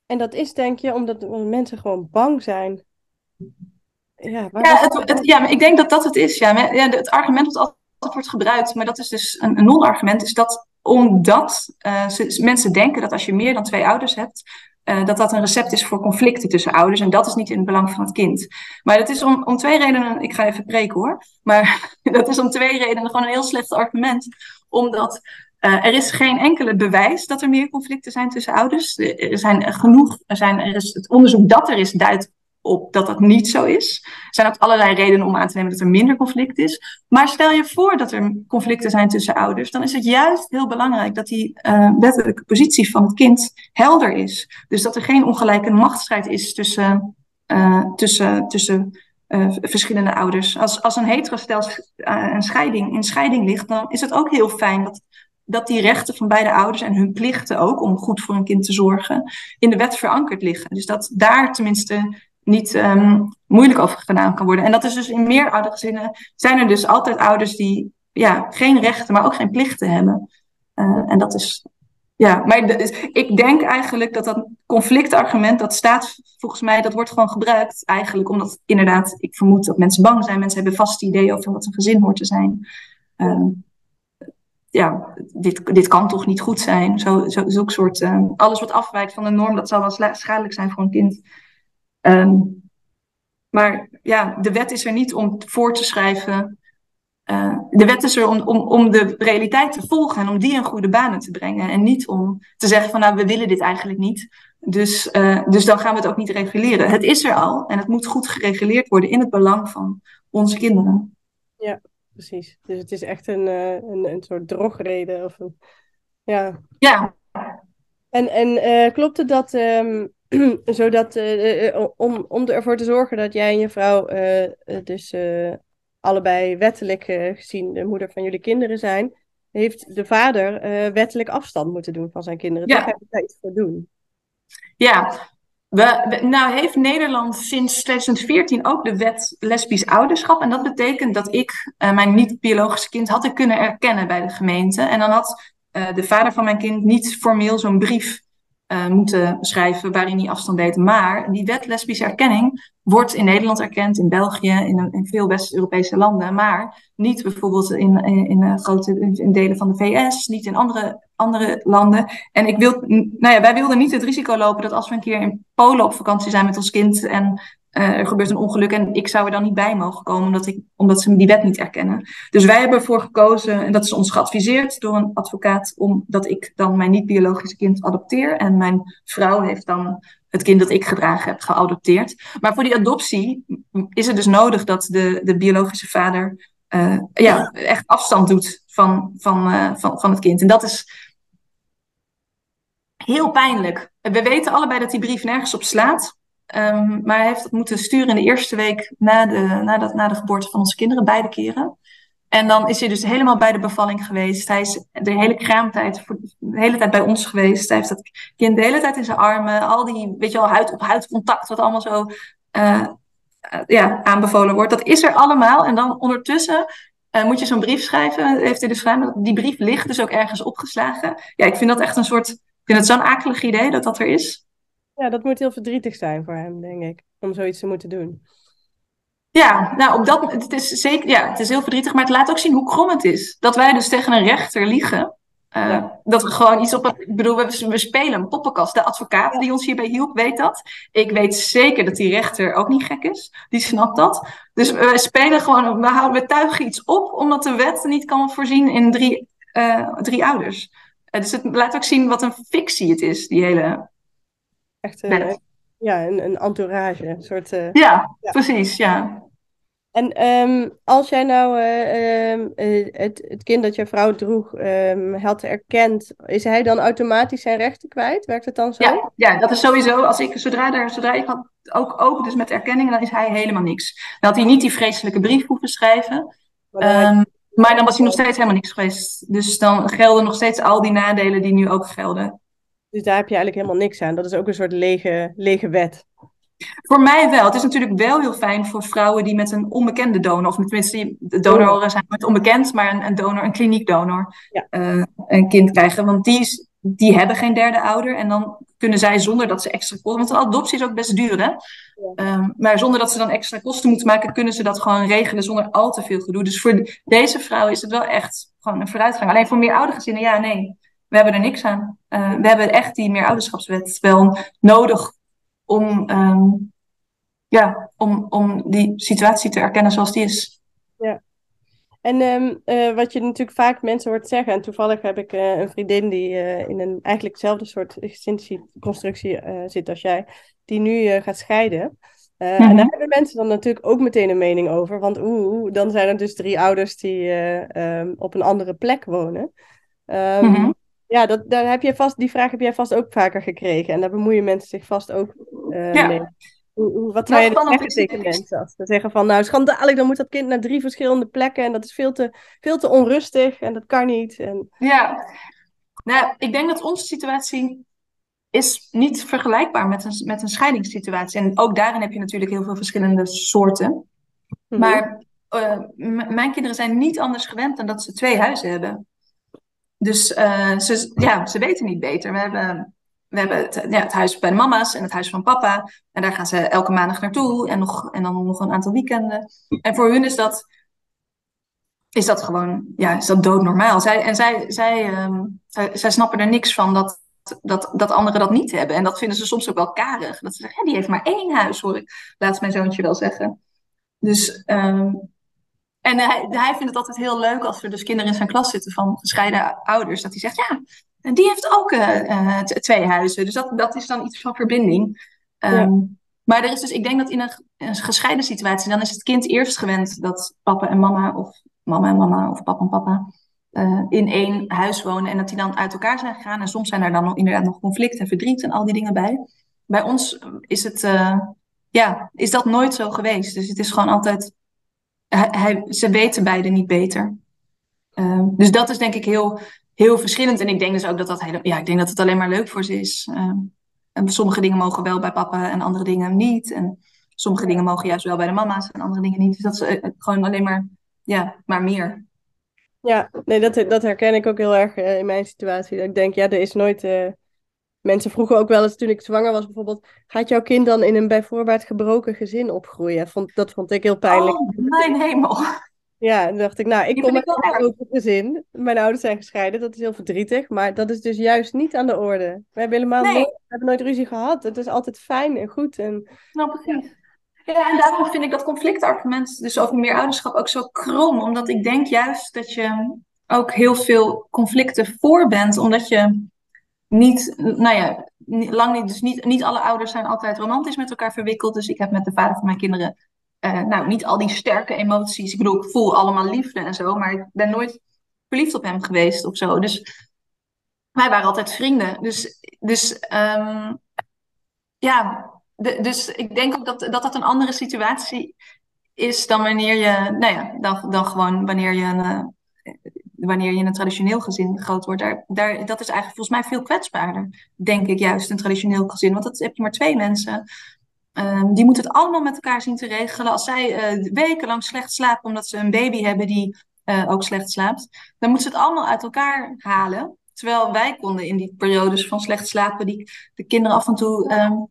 en dat is denk je omdat mensen gewoon bang zijn. Ja, ja, het, het, ja, ik denk dat dat het is. Ja. ja het argument dat altijd wordt gebruikt, maar dat is dus een, een non-argument, is dat omdat uh, mensen denken dat als je meer dan twee ouders hebt, uh, dat dat een recept is voor conflicten tussen ouders. En dat is niet in het belang van het kind. Maar dat is om, om twee redenen, ik ga even preken hoor, maar dat is om twee redenen gewoon een heel slecht argument. Omdat uh, er is geen enkele bewijs dat er meer conflicten zijn tussen ouders. Er zijn genoeg, er, zijn, er is het onderzoek dat er is duidt op dat dat niet zo is. Er zijn ook allerlei redenen om aan te nemen dat er minder conflict is. Maar stel je voor dat er conflicten zijn tussen ouders, dan is het juist heel belangrijk dat die uh, wettelijke positie van het kind helder is. Dus dat er geen ongelijke machtsstrijd is tussen, uh, tussen, tussen uh, verschillende ouders. Als, als een heterostel een scheiding, in scheiding ligt, dan is het ook heel fijn dat dat die rechten van beide ouders en hun plichten ook om goed voor een kind te zorgen in de wet verankerd liggen. Dus dat daar tenminste niet um, moeilijk over gedaan kan worden. En dat is dus in meer gezinnen zijn er dus altijd ouders die ja, geen rechten, maar ook geen plichten hebben. Uh, en dat is, ja, maar ik denk eigenlijk dat dat conflictargument, dat staat volgens mij, dat wordt gewoon gebruikt eigenlijk omdat inderdaad, ik vermoed dat mensen bang zijn, mensen hebben vaste ideeën over wat een gezin hoort te zijn. Um, ja, dit, dit kan toch niet goed zijn. Zo, zo, zulk soort, uh, alles wat afwijkt van de norm, dat zal wel schadelijk zijn voor een kind. Um, maar ja, de wet is er niet om voor te schrijven. Uh, de wet is er om, om, om de realiteit te volgen en om die in goede banen te brengen. En niet om te zeggen van nou, we willen dit eigenlijk niet. Dus, uh, dus dan gaan we het ook niet reguleren. Het is er al en het moet goed gereguleerd worden in het belang van onze kinderen. Ja, precies. Dus het is echt een, uh, een, een soort drogreden. Of een, ja. ja. En, en klopt het dat um, zodat, uh, om, om ervoor te zorgen dat jij en je vrouw dus allebei wettelijk gezien de moeder van jullie kinderen zijn, heeft de vader wettelijk afstand moeten doen van zijn kinderen. Ja. Daar ga je daar iets voor doen. Ja, we, nou heeft Nederland sinds 2014 ook de wet lesbisch ouderschap. En dat betekent dat ik mijn niet-biologische kind had ik kunnen erkennen bij de gemeente. En dan had de vader van mijn kind niet formeel zo'n brief uh, moeten schrijven waarin hij afstand deed. Maar die wet lesbische erkenning wordt in Nederland erkend, in België, in, in veel West-Europese landen, maar niet bijvoorbeeld in, in, in grote in delen van de VS, niet in andere, andere landen. En ik wil, nou ja, wij wilden niet het risico lopen dat als we een keer in Polen op vakantie zijn met ons kind en uh, er gebeurt een ongeluk en ik zou er dan niet bij mogen komen, omdat, ik, omdat ze die wet niet erkennen. Dus wij hebben ervoor gekozen, en dat is ons geadviseerd door een advocaat, omdat ik dan mijn niet-biologische kind adopteer. En mijn vrouw heeft dan het kind dat ik gedragen heb geadopteerd. Maar voor die adoptie is het dus nodig dat de, de biologische vader uh, ja, echt afstand doet van, van, uh, van, van het kind. En dat is heel pijnlijk. We weten allebei dat die brief nergens op slaat. Um, maar hij heeft het moeten sturen in de eerste week na de, na, na de geboorte van onze kinderen, beide keren. En dan is hij dus helemaal bij de bevalling geweest. Hij is de hele kraamtijd, de hele tijd bij ons geweest. Hij heeft dat kind de hele tijd in zijn armen. Al die, weet je wel, huid op huid contact, wat allemaal zo uh, ja, aanbevolen wordt. Dat is er allemaal. En dan ondertussen uh, moet je zo'n brief schrijven. Heeft hij dus gedaan. Die brief ligt dus ook ergens opgeslagen. Ja, ik vind dat echt een soort, ik vind het zo'n akelig idee dat dat er is. Ja, dat moet heel verdrietig zijn voor hem, denk ik, om zoiets te moeten doen. Ja, nou, op dat, het is zeker, ja, het is heel verdrietig, maar het laat ook zien hoe krom het is. Dat wij dus tegen een rechter liegen. Uh, Dat we gewoon iets op. Ik bedoel, we, we spelen een poppenkast. De advocaat die ons hierbij hielp, weet dat. Ik weet zeker dat die rechter ook niet gek is. Die snapt dat. Dus we spelen gewoon. We, houden, we tuigen iets op, omdat de wet niet kan voorzien in drie, uh, drie ouders. Uh, dus het laat ook zien wat een fictie het is, die hele Echt uh, ja, een, een entourage. Een soort, uh, ja, ja, precies, ja. En ehm, als jij nou eh, ehm, eh, het, het kind dat jouw vrouw droeg um, had erkend, is hij dan automatisch zijn rechten kwijt? Werkt het dan zo? Ja, ja dat is sowieso, als ik, zodra, er, zodra ik had, ook, ook dus met erkenning, dan is hij helemaal niks. Dan had hij niet die vreselijke brief hoeven schrijven. Maar, maar dan was hij nog steeds helemaal niks geweest. Dus dan gelden nog steeds al die nadelen die nu ook gelden. Dus daar heb je eigenlijk helemaal niks aan. Dat is ook een soort lege, lege wet. Voor mij wel. Het is natuurlijk wel heel fijn voor vrouwen die met een onbekende donor, of tenminste, de donoren zijn met onbekend, maar een, een donor, een kliniekdonor, ja. uh, een kind krijgen. Want die, die hebben geen derde ouder. En dan kunnen zij zonder dat ze extra kosten. Want een adoptie is ook best duur, hè? Ja. Um, maar zonder dat ze dan extra kosten moeten maken, kunnen ze dat gewoon regelen zonder al te veel gedoe. Dus voor deze vrouwen is het wel echt gewoon een vooruitgang. Alleen voor meer oudergezinnen, ja, nee. We hebben er niks aan. Uh, we hebben echt die meerouderschapswet wel nodig om, um, ja, om, om die situatie te erkennen zoals die is. Ja. En um, uh, wat je natuurlijk vaak mensen hoort zeggen, en toevallig heb ik uh, een vriendin die uh, in een eigenlijk hetzelfde soort existentieconstructie zit als jij, die nu gaat scheiden. Mm -hmm. En daar hebben mensen dan natuurlijk ook meteen een mening over, want oeh, dan zijn er dus drie ouders die um, op een andere plek wonen. Mm -hmm. Ja, dat, daar heb je vast, die vraag heb jij vast ook vaker gekregen. En daar bemoeien mensen zich vast ook uh, ja. mee. Hoe, hoe, wat zou je zeggen tegen mensen? Als ze zeggen van, nou schandalig, dan moet dat kind naar drie verschillende plekken. En dat is veel te, veel te onrustig en dat kan niet. En... Ja, nou, ik denk dat onze situatie is niet vergelijkbaar met een, met een scheidingssituatie. En ook daarin heb je natuurlijk heel veel verschillende soorten. Mm -hmm. Maar uh, mijn kinderen zijn niet anders gewend dan dat ze twee huizen hebben. Dus uh, ze, ja, ze weten niet beter. We hebben, we hebben het, ja, het huis bij de mama's en het huis van papa. En daar gaan ze elke maandag naartoe. En, nog, en dan nog een aantal weekenden. En voor hun is dat, is dat gewoon ja, is dat doodnormaal. Zij, en zij, zij, um, zij, snappen er niks van dat, dat, dat anderen dat niet hebben. En dat vinden ze soms ook wel karig. Dat ze zeggen, die heeft maar één huis, hoor ik laatst mijn zoontje wel zeggen. Dus um, en hij, hij vindt het altijd heel leuk als er dus kinderen in zijn klas zitten van gescheiden ouders. Dat hij zegt, ja, en die heeft ook uh, twee huizen. Dus dat, dat is dan iets van verbinding. Um, ja. Maar er is dus, ik denk dat in een, een, gescheiden situatie, dan is het kind eerst gewend dat papa en mama, of mama en mama, of papa en papa, uh, in één huis wonen. En dat die dan uit elkaar zijn gegaan. En soms zijn er dan nog, inderdaad nog conflict en verdriet en al die dingen bij. Bij ons is het, ja, is dat nooit zo geweest. Dus het is gewoon altijd hij, ze weten beide niet beter. Uh, dus dat is denk ik heel, heel verschillend. En ik denk dus ook dat dat, ja, ik denk dat het alleen maar leuk voor ze is. Uh, en sommige dingen mogen wel bij papa en andere dingen niet. En sommige dingen mogen juist wel bij de mama's en andere dingen niet. Dus dat is uh, gewoon alleen maar, ja, maar meer. Ja, nee, dat, dat herken ik ook heel erg in mijn situatie. Ik denk, ja, er is nooit Mensen vroegen ook wel eens toen ik zwanger was bijvoorbeeld, gaat jouw kind dan in een bijvoorbeeld gebroken gezin opgroeien? Vond, dat vond ik heel pijnlijk. Oh, mijn hemel. Ja, dan dacht ik, nou, ik kom uit een gebroken gezin. Mijn ouders zijn gescheiden, dat is heel verdrietig. Maar dat is dus juist niet aan de orde. We hebben helemaal nee. nooit, we hebben nooit ruzie gehad. Het is altijd fijn en goed. En, nou, precies. Ja, en daarom vind ik dat conflictargument dus over meer ouderschap ook zo krom. Omdat ik denk juist dat je ook heel veel conflicten voor bent. Omdat je niet, nou ja, lang niet, dus niet, niet alle ouders zijn altijd romantisch met elkaar verwikkeld. Dus ik heb met de vader van mijn kinderen, uh, nou, niet al die sterke emoties. Ik bedoel, ik voel allemaal liefde en zo, maar ik ben nooit verliefd op hem geweest of zo. Dus wij waren altijd vrienden. Dus, dus um, ja, dus ik denk ook dat, dat dat een andere situatie is dan wanneer je, nou ja, dan, dan gewoon wanneer je een, uh, wanneer je in een traditioneel gezin groot wordt, daar, daar, dat is eigenlijk volgens mij veel kwetsbaarder, denk ik juist, een traditioneel gezin. Want dat heb je maar twee mensen. Um, die moeten het allemaal met elkaar zien te regelen. Als zij uh, wekenlang slecht slapen omdat ze een baby hebben die uh, ook slecht slaapt, dan moeten ze het allemaal uit elkaar halen. Terwijl wij konden in die periodes van slecht slapen, die, de kinderen af en toe, um,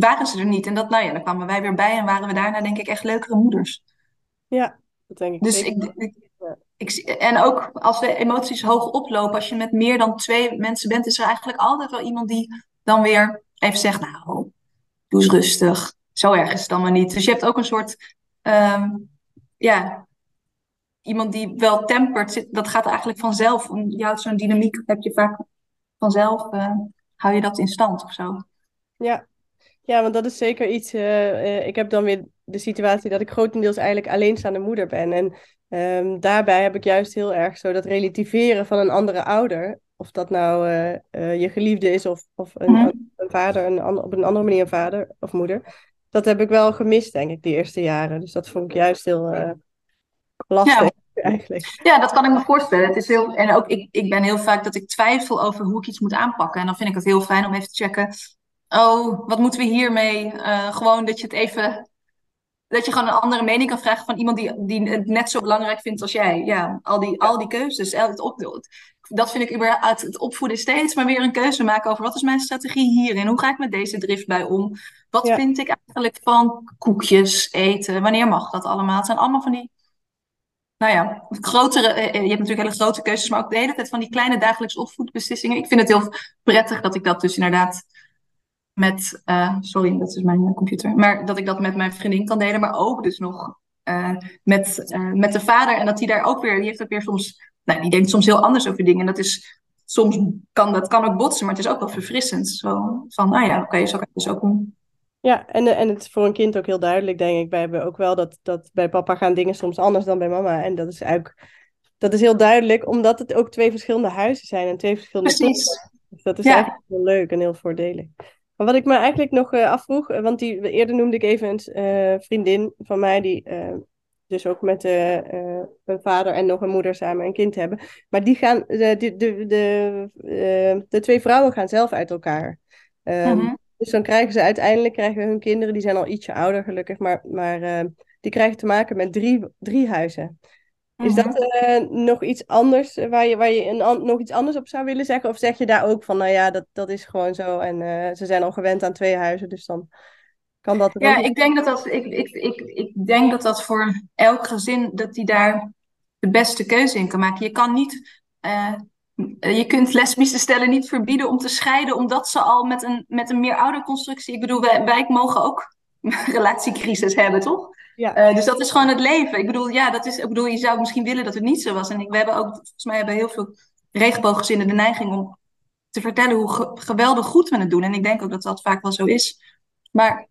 waren ze er niet. En dat, nou ja, dan kwamen wij weer bij en waren we daarna denk ik echt leukere moeders. Ja, dat denk ik. Dus ik, ik, en ook als de emoties hoog oplopen, als je met meer dan twee mensen bent, is er eigenlijk altijd wel iemand die dan weer even zegt, nou, doe eens rustig. Zo erg is het dan maar niet. Dus je hebt ook een soort, um, ja, iemand die wel tempert. Dat gaat eigenlijk vanzelf. Je zo'n dynamiek, heb je vaak vanzelf, uh, hou je dat in stand of zo. Ja, ja want dat is zeker iets. Uh, uh, ik heb dan weer de situatie dat ik grotendeels eigenlijk alleenstaande moeder ben. En ehm, daarbij heb ik juist heel erg zo dat relativeren van een andere ouder. Of dat nou eh, eh, je geliefde is of, of een, Mhm. een vader, een, op een andere manier een vader of moeder. Dat heb ik wel gemist, denk ik, de eerste jaren. Dus dat vond ik juist heel eh, lastig, eigenlijk. Ja, dat kan ik me voorstellen. Het is heel, en ook ik, ik ben heel vaak dat ik twijfel over hoe ik iets moet aanpakken. En dan vind ik het heel fijn om even te checken. Oh, wat moeten we hiermee? Eh, gewoon dat je het even. Dat je gewoon een andere mening kan vragen van iemand die, die het net zo belangrijk vindt als jij. Ja, al die, al die keuzes. Het op, dat vind ik überhaupt. Het opvoeden steeds maar weer een keuze maken over wat is mijn strategie hierin? Hoe ga ik met deze drift bij om? Wat Ja. vind ik eigenlijk van koekjes eten? Wanneer mag dat allemaal? Het zijn allemaal van die nou ja, grotere, eh, eh, je hebt natuurlijk hele grote keuzes, maar ook de hele tijd van die kleine dagelijks opvoedbeslissingen. Ik vind het heel prettig dat ik dat dus inderdaad met, eh, sorry, dat is mijn eh, computer, maar dat ik dat met mijn vriendin kan delen, maar ook dus nog eh, met, met de vader. En dat die daar ook weer, die heeft ook weer soms, nou, die denkt soms heel anders over dingen. En dat is, soms kan dat kan ook botsen, maar het is ook wel verfrissend. Zo van, nou ja, oké, zo kan het dus ook doen. Ja, en, en het is voor een kind ook heel duidelijk, denk ik. Wij hebben ook wel dat, dat bij papa gaan dingen soms anders dan bij mama. En dat is eigenlijk, dat is heel duidelijk, omdat het ook twee verschillende huizen zijn en twee verschillende Precies. Dus dat is Ja. eigenlijk heel leuk en heel voordelig. Maar wat ik me eigenlijk nog eh, afvroeg, eh, want die, eerder noemde ik even een eh, vriendin van mij, die dus ook met een vader en nog een moeder samen een kind hebben. Maar die gaan, de, de, de, de, de twee vrouwen gaan zelf uit elkaar. Ehm, Mhm. dus dan krijgen ze uiteindelijk krijgen hun kinderen, die zijn al ietsje ouder gelukkig, maar, maar die krijgen te maken met drie, drie huizen. Is Mhm. dat eh, nog iets anders eh, waar je, waar je een, nog iets anders op zou willen zeggen? Of zeg je daar ook van, nou ja, dat, dat is gewoon zo en eh, ze zijn al gewend aan twee huizen, dus dan kan dat Ja, ook- ik denk dat dat, ik, ik, ik, ik denk dat dat voor elk gezin, dat die daar de beste keuze in kan maken. Je kan niet, je kunt lesbische stellen niet verbieden om te scheiden, omdat ze al met een, met een meer-ouderconstructie, ik bedoel, wij, wij mogen ook relatiecrisis hebben, toch? Ja. Eh, dus dat is gewoon het leven. Ik bedoel, ja, dat is, ik bedoel, je zou misschien willen dat het niet zo was. En we hebben ook, volgens mij hebben heel veel regenbooggezinnen de neiging om te vertellen hoe ge- geweldig goed we het doen. En ik denk ook dat dat vaak wel zo is. Maar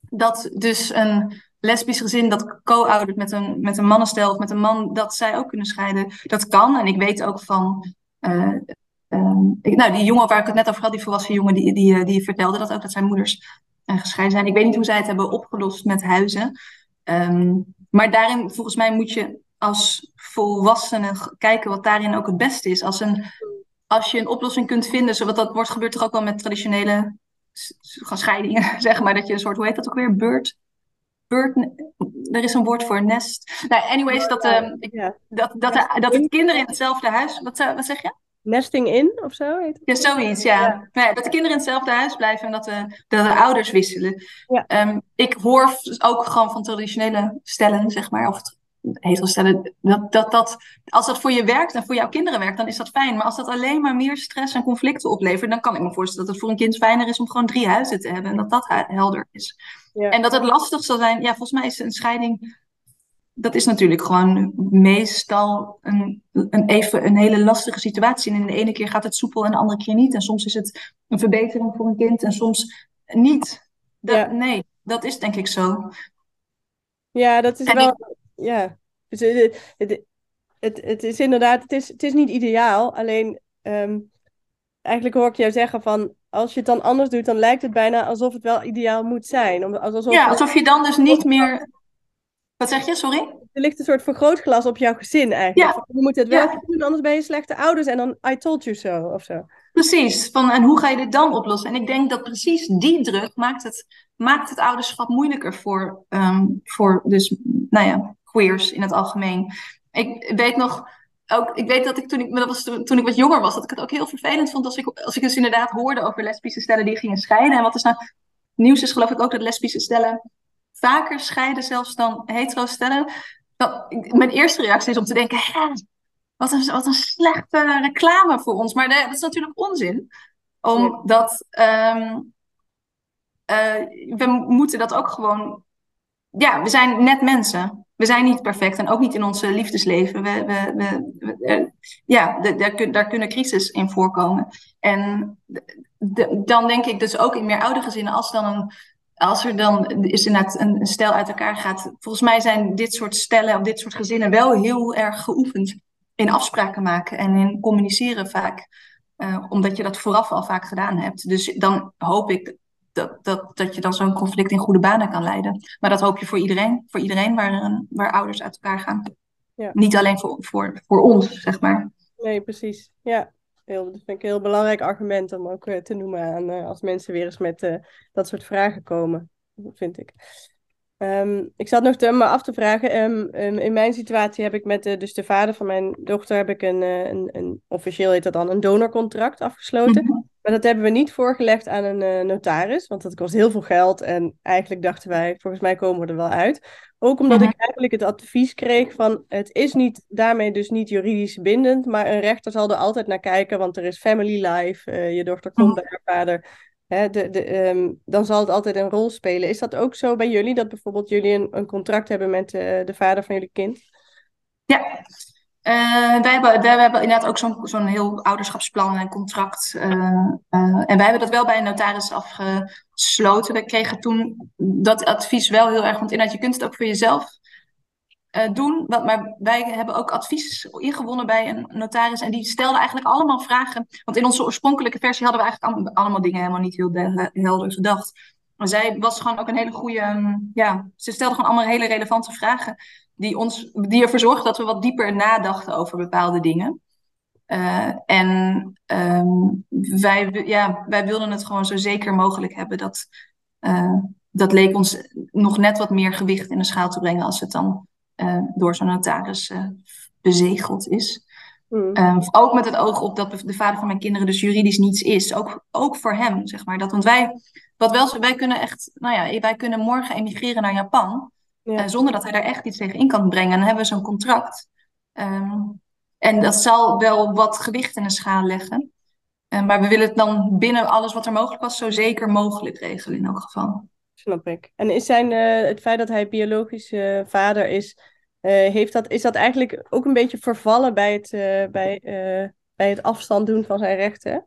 dat dus een lesbisch gezin dat co-oudert met een, met een mannenstel of met een man, dat zij ook kunnen scheiden. Dat kan. En ik weet ook van. eh, ehm, nou, die jongen waar ik het net over had, die volwassen jongen, die, die, eh, die vertelde dat ook, dat zijn moeders gescheiden zijn. Ik weet niet hoe zij het hebben opgelost met huizen. Ehm, maar daarin, volgens mij, moet je als volwassene g- kijken wat daarin ook het beste is. Als, een, als je een oplossing kunt vinden, zoals dat wordt gebeurt toch ook wel met traditionele scheidingen, zeg maar. Dat je een soort, hoe heet dat ook weer? Bird? Bird, er is een woord voor nest. Nou, anyways, dat, ehm, dat, dat, de, dat het kinderen in hetzelfde huis. Wat, wat zeg je? Nesting in of zo heet? Ja, zoiets, ja. Ja. Nou ja, dat de kinderen in hetzelfde huis blijven en dat de, dat de ouders wisselen. Ja. Ehm, ik hoor f- ook gewoon van traditionele stellen, zeg maar, of het- hetero-stellen, dat, dat, dat als dat voor je werkt en voor jouw kinderen werkt, dan is dat fijn. Maar als dat alleen maar meer stress en conflicten oplevert, dan kan ik me voorstellen dat het voor een kind fijner is om gewoon drie huizen te hebben en dat dat helder is. Ja. En dat het lastig zal zijn, ja, volgens mij is een scheiding dat is natuurlijk gewoon meestal een, een, even een hele lastige situatie. En in de ene keer gaat het soepel en de andere keer niet. En soms is het een verbetering voor een kind en soms niet. Dat, Ja. Nee, dat is denk ik zo. Ja, dat is En wel. Ja. Dus, eh, het, het, het is inderdaad, het is, het is niet ideaal. Alleen, ehm, eigenlijk hoor ik jou zeggen van, als je het dan anders doet, dan lijkt het bijna alsof het wel ideaal moet zijn. Alsof Ja, alsof je dan dus niet meer. Wat zeg je, sorry? er ligt een soort vergrootglas op jouw gezin eigenlijk. Ja. Je moet het wel Ja. doen, anders ben je slechte ouders. En dan, I told you so, of zo. Precies. Van, en hoe ga je dit dan oplossen? En ik denk dat precies die druk maakt het, maakt het ouderschap moeilijker voor, ehm, voor dus, nou ja, queers in het algemeen. Ik weet nog, ook, ik weet dat ik toen ik, dat was toen toen ik wat jonger was, dat ik het ook heel vervelend vond als ik, als ik dus inderdaad hoorde over lesbische stellen die gingen scheiden. En wat is nou, nieuws is geloof ik ook dat lesbische stellen vaker scheiden zelfs dan hetero stellen. Dan, mijn eerste reactie is om te denken, hè, wat een, wat een slechte reclame voor ons. Maar dat is natuurlijk onzin. Omdat ehm, eh, we moeten dat ook gewoon. Ja, we zijn net mensen. We zijn niet perfect en ook niet in ons liefdesleven. We, we, we, we- eh, ja, daar, daar kunnen crisis in voorkomen. En de- dan denk ik dus ook in meer oude gezinnen, als dan een, als er dan is inderdaad een, een stel uit elkaar gaat. Volgens mij zijn dit soort stellen of dit soort gezinnen wel heel erg geoefend in afspraken maken en in communiceren vaak. Uh, omdat je dat vooraf al vaak gedaan hebt. Dus dan hoop ik dat, dat, dat je dan zo'n conflict in goede banen kan leiden. Maar dat hoop je voor iedereen, voor iedereen waar, waar ouders uit elkaar gaan. Ja. Niet alleen voor, voor, voor ons, zeg maar. Nee, precies. Ja, heel, dat vind ik een heel belangrijk argument om ook uh, te noemen aan uh, als mensen weer eens met uh, dat soort vragen komen, vind ik. Um, ik zat nog te, me af te vragen. Um, um, in mijn situatie heb ik met de, dus de vader van mijn dochter heb ik een, een, een officieel heet dat dan een donorcontract afgesloten. Mm -hmm. Maar dat hebben we niet voorgelegd aan een notaris, want dat kost heel veel geld. En eigenlijk dachten wij, volgens mij komen we er wel uit. Ook omdat ik eigenlijk het advies kreeg van het is niet, daarmee dus niet juridisch bindend, maar een rechter zal er altijd naar kijken, want er is family life, uh, je dochter komt bij haar vader. Hè, de, de, um, dan zal het altijd een rol spelen. Is dat ook zo bij jullie, dat bijvoorbeeld jullie een, een contract hebben met uh, de vader van jullie kind? Ja, uh, wij, hebben, wij hebben inderdaad ook zo'n heel ouderschapsplan en contract. Uh, uh, en wij hebben dat wel bij een notaris afgesloten. We kregen toen dat advies wel heel erg. Want inderdaad, je kunt het ook voor jezelf doen. Maar wij hebben ook advies ingewonnen bij een notaris. En die stelde eigenlijk allemaal vragen. Want in onze oorspronkelijke versie hadden we eigenlijk allemaal dingen helemaal niet heel helder gedacht. Maar zij was gewoon ook een hele goede. Ja, ze stelde gewoon allemaal hele relevante vragen die, ons, die ervoor zorgde dat we wat dieper nadachten over bepaalde dingen. Uh, en um, wij, ja, wij wilden het gewoon zo zeker mogelijk hebben. Dat, uh, dat leek ons nog net wat meer gewicht in de schaal te brengen als het dan uh, door zo'n notaris bezegeld is. Mm. Um, ook met het oog op dat de vader van mijn kinderen dus juridisch niets is. Ook, ook voor hem, zeg maar. Dat, want wij, wat wel, wij kunnen echt, nou ja, wij kunnen morgen emigreren naar Japan. Ja. Uh, zonder dat hij daar echt iets tegen in kan brengen. En dan hebben we zo'n contract. Um, en dat zal wel wat gewicht in de schaal leggen. Uh, maar we willen het dan binnen alles wat er mogelijk was, zo zeker mogelijk regelen in elk geval. Snap ik. En is zijn, uh, het feit dat hij biologisch vader is, heeft dat, is dat eigenlijk ook een beetje vervallen bij het, bij, bij het afstand doen van zijn rechten?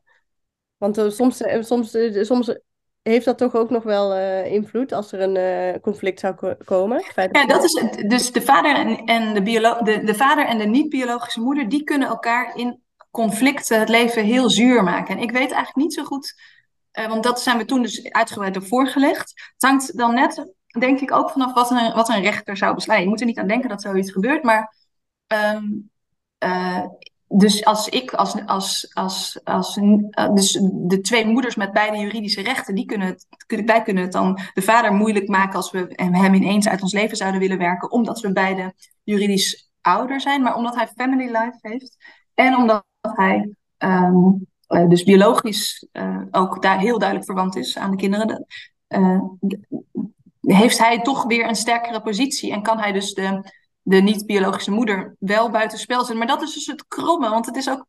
Want soms, soms, soms heeft dat toch ook nog wel uh, invloed als er een uh, conflict zou ko komen? Ja, dat is dus de vader en, en de, de, de vader en de niet-biologische moeder, die kunnen elkaar in conflicten het leven heel zuur maken. En ik weet eigenlijk niet zo goed, uh, want dat zijn we toen dus uitgebreid door voorgelegd. Het hangt dan net, denk ik, ook vanaf wat een, wat een rechter zou besluiten. Je moet er niet aan denken dat zoiets gebeurt, maar um, dus als ik, als, als, als, als, eh, dus de twee moeders met beide juridische rechten, die kunnen het, wij kunnen het dan de vader moeilijk maken als we hem ineens uit ons leven zouden willen werken, omdat we beide juridisch ouder zijn, maar omdat hij family life heeft en omdat hij um, dus biologisch uh, ook daar heel duidelijk verwant is aan de kinderen, heeft hij toch weer een sterkere positie en kan hij dus de de niet-biologische moeder wel buitenspel zetten. Maar dat is dus het kromme, want het is ook,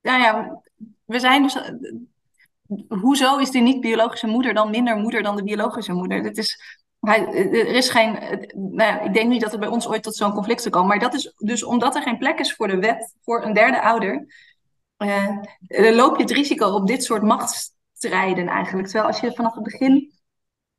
nou ja, we zijn dus, hoezo is die niet-biologische moeder dan minder moeder dan de biologische moeder? Dit is, er is geen, nou ja, ik denk niet dat het bij ons ooit tot zo'n conflict zou komen, maar dat is dus omdat er geen plek is voor de wet, voor een derde ouder, uh, loop je het risico op dit soort machtsstrijden eigenlijk. Terwijl als je vanaf het begin,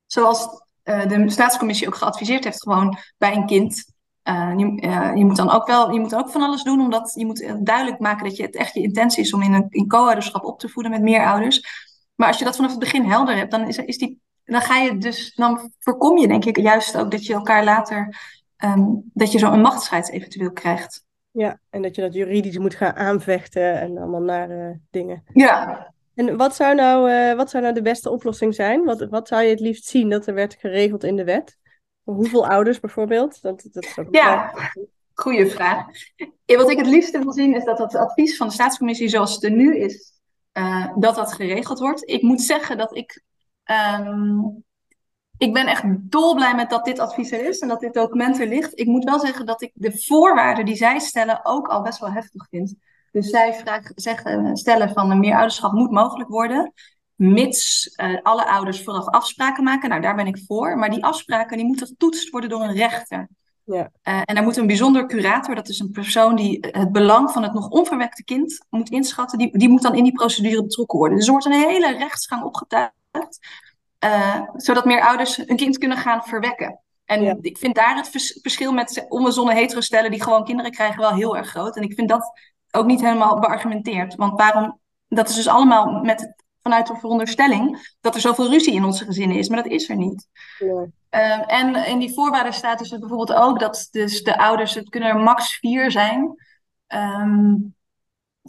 zoals uh, de staatscommissie ook geadviseerd heeft, gewoon bij een kind uh, je, uh, je, moet dan ook wel, je moet ook van alles doen, omdat je moet duidelijk maken dat je het echt je intentie is om in een in co-ouderschap op te voeden met meer ouders. Maar als je dat vanaf het begin helder hebt, dan, is, is die, dan ga je dus, dan voorkom je denk ik juist ook dat je elkaar later, um, dat je zo'n machtsstrijd eventueel krijgt. Ja, en dat je dat juridisch moet gaan aanvechten en allemaal nare dingen. Ja. En wat zou nou, uh, wat zou nou de beste oplossing zijn? Wat, wat zou je het liefst zien dat er werd geregeld in de wet? Hoeveel ouders bijvoorbeeld? Dat, dat is ja, goede vraag. Wat ik het liefste wil zien is dat het advies van de staatscommissie zoals het er nu is, uh, dat dat geregeld wordt. Ik moet zeggen dat ik, um, ik ben echt dolblij met dat dit advies er is en dat dit document er ligt. Ik moet wel zeggen dat ik de voorwaarden die zij stellen ook al best wel heftig vind. Dus zij vragen, zeggen, stellen van een meerouderschap moet mogelijk worden mits uh, alle ouders vooraf afspraken maken. Nou, daar ben ik voor. Maar die afspraken die moeten getoetst worden door een rechter. Ja. Uh, en daar moet een bijzonder curator, dat is een persoon die het belang van het nog onverwekte kind moet inschatten, die, die moet dan in die procedure betrokken worden. Dus er wordt een hele rechtsgang opgetuigd. uh, zodat meer ouders een kind kunnen gaan verwekken. En ik vind daar het verschil met onbezonnen hetero-stellen die gewoon kinderen krijgen wel heel erg groot. En ik vind dat ook niet helemaal beargumenteerd. Want waarom, dat is dus allemaal met, vanuit de veronderstelling dat er zoveel ruzie in onze gezinnen is. Maar dat is er niet. Uh, en in die voorwaarden staat dus bijvoorbeeld ook dat dus de ouders, het kunnen er max vier zijn. Um,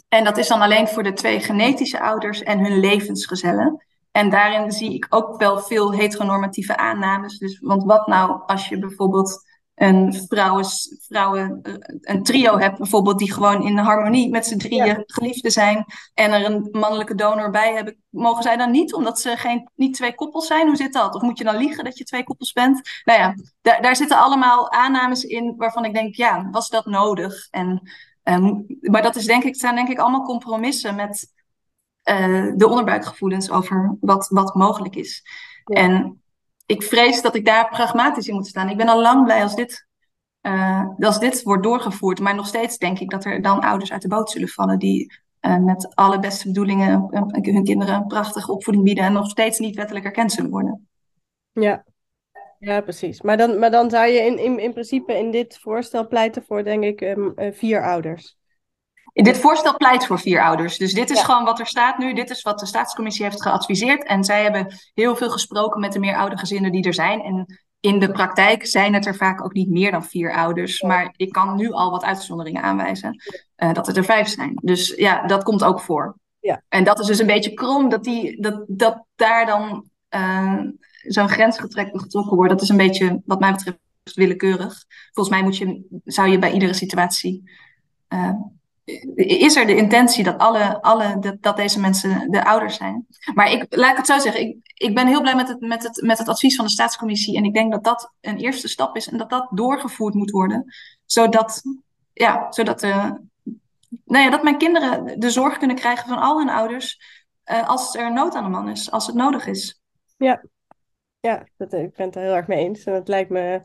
en dat is dan alleen voor de twee genetische ouders en hun levensgezellen. En daarin zie ik ook wel veel heteronormatieve aannames. Dus, want wat nou als je bijvoorbeeld een vrouwen, vrouwen, een trio hebt, bijvoorbeeld, die gewoon in harmonie met z'n drieën ja. geliefden zijn en er een mannelijke donor bij hebben, mogen zij dan niet, omdat ze geen, niet twee koppels zijn? Hoe zit dat? Of moet je dan liegen dat je twee koppels bent? Nou ja, daar, daar zitten allemaal aannames in waarvan ik denk, ja, was dat nodig? En, um, maar dat is denk ik, zijn denk ik allemaal compromissen met uh, de onderbuikgevoelens over wat, wat mogelijk is. En ik vrees dat ik daar pragmatisch in moet staan. Ik ben al lang blij als dit, uh, als dit wordt doorgevoerd. Maar nog steeds denk ik dat er dan ouders uit de boot zullen vallen die uh, met alle beste bedoelingen hun kinderen een prachtige opvoeding bieden en nog steeds niet wettelijk erkend zullen worden. Ja, ja, precies. Maar dan, maar dan zou je in, in, in principe in dit voorstel pleiten voor, denk ik, um, vier ouders. Dit voorstel pleit voor vier ouders. Dus dit is gewoon wat er staat nu. Dit is wat de staatscommissie heeft geadviseerd. En zij hebben heel veel gesproken met de meer gezinnen die er zijn. En in de praktijk zijn het er vaak ook niet meer dan vier ouders. Maar ik kan nu al wat uitzonderingen aanwijzen. Uh, dat het er vijf zijn. Dus ja, dat komt ook voor. Ja. En dat is dus een beetje krom dat, die, dat, dat daar dan uh, zo'n grens getrokken wordt. Dat is een beetje, wat mij betreft, willekeurig. Volgens mij moet je, zou je bij iedere situatie. Uh, is er de intentie dat, alle, alle, dat, dat, deze mensen de ouders zijn. Maar ik, laat ik het zo zeggen, ik, ik ben heel blij met het, met, het, met het advies van de staatscommissie. En ik denk dat dat een eerste stap is en dat dat doorgevoerd moet worden. Zodat, ja, zodat, de, nou ja, dat mijn kinderen de zorg kunnen krijgen van al hun ouders. Uh, als er nood aan de man is, als het nodig is. Ja, ja dat, ik ben het er heel erg mee eens. En het lijkt me,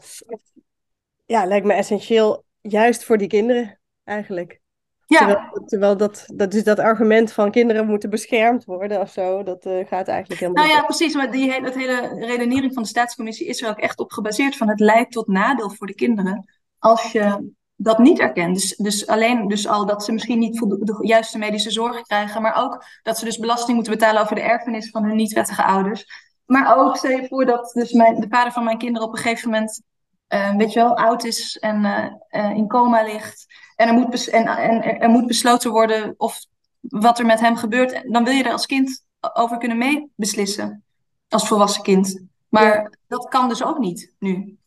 ja, lijkt me essentieel, juist voor die kinderen eigenlijk. Ja. Terwijl, dat, dat, dus dat argument van kinderen moeten beschermd worden of zo, dat uh, gaat eigenlijk helemaal Nou ja, precies. Maar die dat hele redenering van de staatscommissie is er ook echt op gebaseerd van het leidt tot nadeel voor de kinderen als je dat niet erkent. Dus, dus alleen dus al dat ze misschien niet de juiste medische zorg krijgen, maar ook dat ze dus belasting moeten betalen over de erfenis van hun niet-wettige ouders. Maar ook stel je voor dat dus mijn, de vader van mijn kinderen op een gegeven moment, uh, weet je wel, oud is en uh, in coma ligt. En er moet, en, en er moet besloten worden of wat er met hem gebeurt. Dan wil je er als kind over kunnen meebeslissen. Als volwassen kind. Maar dat kan dus ook niet nu.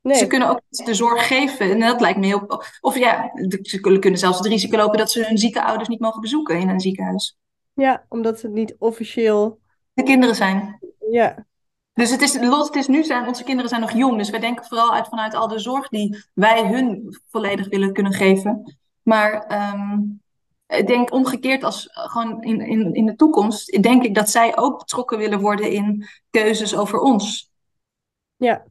Nee. Ze kunnen ook de zorg geven. En dat lijkt me heel. Of ja, ze kunnen zelfs het risico lopen dat ze hun zieke ouders niet mogen bezoeken in een ziekenhuis. Ja, omdat ze niet officieel. De kinderen zijn. Ja. Dus het is, los, het is nu zijn, onze kinderen zijn nog jong. Dus wij denken vooral uit vanuit al de zorg die wij hun volledig willen kunnen geven. Maar um, ik denk omgekeerd als gewoon in, in, in de toekomst, denk ik dat zij ook betrokken willen worden in keuzes over ons. Ja.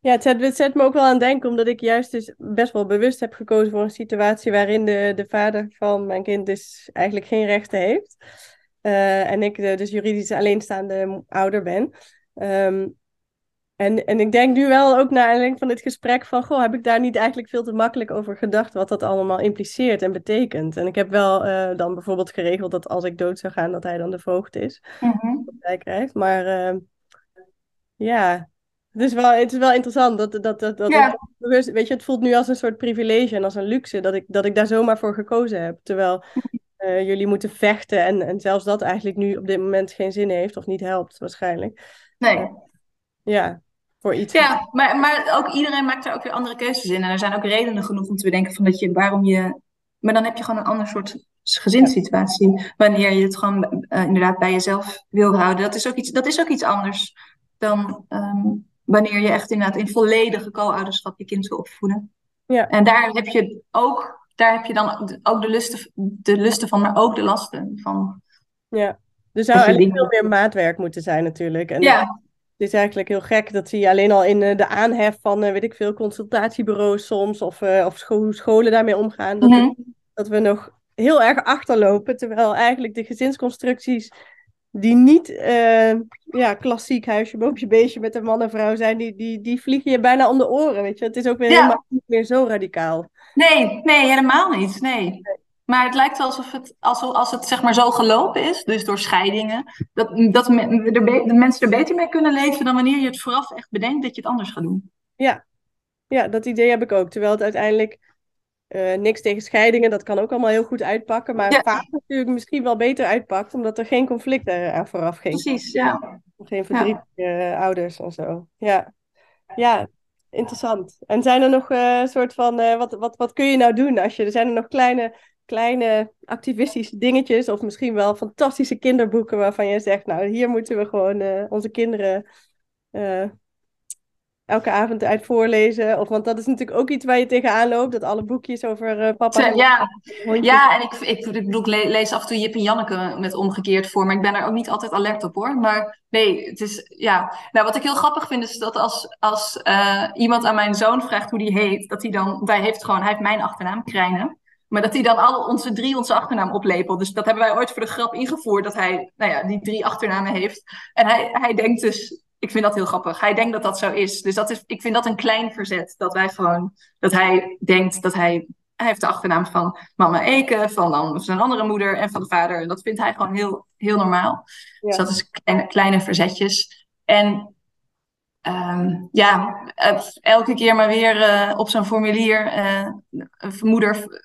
Ja, het zet, het zet me ook wel aan denken, omdat ik juist dus best wel bewust heb gekozen voor een situatie waarin de, de vader van mijn kind dus eigenlijk geen rechten heeft. Uh, en ik dus juridisch alleenstaande ouder ben. Um, en, en ik denk nu wel ook naar aanleiding van dit gesprek van, goh, heb ik daar niet eigenlijk veel te makkelijk over gedacht wat dat allemaal impliceert en betekent. En ik heb wel uh, dan bijvoorbeeld geregeld dat als ik dood zou gaan, dat hij dan de voogd is. Mm -hmm. Dat hij krijgt. Maar uh, ja, het is, wel, het is wel interessant dat, dat, dat, dat ja. weet je, het voelt nu als een soort privilege en als een luxe dat ik, dat ik daar zomaar voor gekozen heb. Terwijl uh, jullie moeten vechten en, en zelfs dat eigenlijk nu op dit moment geen zin heeft of niet helpt waarschijnlijk. Nee. Uh, ja, voor iets. Ja, maar, maar ook iedereen maakt er ook weer andere keuzes in. En er zijn ook redenen genoeg om te bedenken van dat je waarom je. Maar dan heb je gewoon een ander soort gezinssituatie. Wanneer je het gewoon uh, inderdaad bij jezelf wil houden. Dat is ook iets, dat is ook iets anders dan um, wanneer je echt inderdaad in volledige co-ouderschap je kind wil opvoeden. Ja. En daar heb je ook daar heb je dan ook de lusten, de lusten van, maar ook de lasten van. Ja, er zou eigenlijk veel meer maatwerk moeten zijn natuurlijk. En ja. Het is eigenlijk heel gek, dat zie je alleen al in eh, de aanhef van, eh, weet ik veel, consultatiebureaus soms, of, uh, of scholen daarmee omgaan, dat, mm -hmm. we, dat we nog heel erg achterlopen, terwijl eigenlijk de gezinsconstructies die niet uh, ja, klassiek huisje, boompje, beestje met een man en vrouw zijn, die, die, die vliegen je bijna om de oren, weet je. Het is ook weer helemaal niet meer zo radicaal. Nee, nee, helemaal niet, nee. Maar het lijkt wel alsof het, alsof, als het zeg maar zo gelopen is, dus door scheidingen, dat, dat de mensen er beter mee kunnen leven dan wanneer je het vooraf echt bedenkt dat je het anders gaat doen. Ja, ja dat idee heb ik ook. Terwijl het uiteindelijk uh, niks tegen scheidingen, dat kan ook allemaal heel goed uitpakken. Maar vaak natuurlijk misschien wel beter uitpakt, omdat er geen conflict aan vooraf ging. Precies, ja. Geen verdriet ja. ouders en zo. Ja. ja, interessant. En zijn er nog uh, soort van, uh, wat, wat, wat kun je nou doen als je, zijn er nog kleine, kleine activistische dingetjes of misschien wel fantastische kinderboeken waarvan je zegt, nou hier moeten we gewoon onze kinderen elke avond uit voorlezen? Of, want dat is natuurlijk ook iets waar je tegenaan loopt, dat alle boekjes over uh, papa... En ja, ja, en ik, ik, ik bedoel, ik lees af en toe Jip en Janneke met omgekeerd voor, maar ik ben er ook niet altijd alert op hoor. Maar nee, het is, ja. Nou, wat ik heel grappig vind is dat als, als uh, iemand aan mijn zoon vraagt hoe die heet, dat hij dan, hij heeft gewoon, hij heeft mijn achternaam, Krijnen. Maar dat hij dan alle onze drie onze achternaam oplepelt. Dus dat hebben wij ooit voor de grap ingevoerd. Dat hij nou ja, die drie achternamen heeft. En hij, hij denkt dus ik vind dat heel grappig. Hij denkt dat dat zo is. Dus dat is, ik vind dat een klein verzet. Dat wij gewoon, dat hij denkt dat hij, hij heeft de achternaam van mama Eke, van dan zijn andere moeder en van de vader. En dat vindt hij gewoon heel, heel normaal. Dus dat is kleine, kleine verzetjes. En um, ja, eh, elke keer maar weer uh, op zo'n formulier uh, moeder,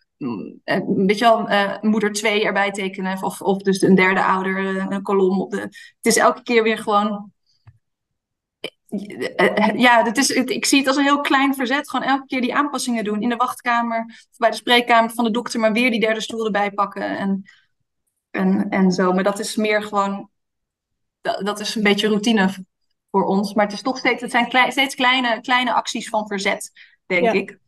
weet je wel, moeder 2 erbij tekenen. Of, of dus een derde ouder, een kolom. Op de, het is elke keer weer gewoon ja, dat is, ik zie het als een heel klein verzet. Gewoon elke keer die aanpassingen doen. In de wachtkamer, bij de spreekkamer van de dokter, maar weer die derde stoel erbij pakken. En, en, en zo. Maar dat is meer gewoon, dat, dat is een beetje routine voor ons. Maar het is toch steeds, het zijn klei, steeds kleine, kleine acties van verzet, denk ik.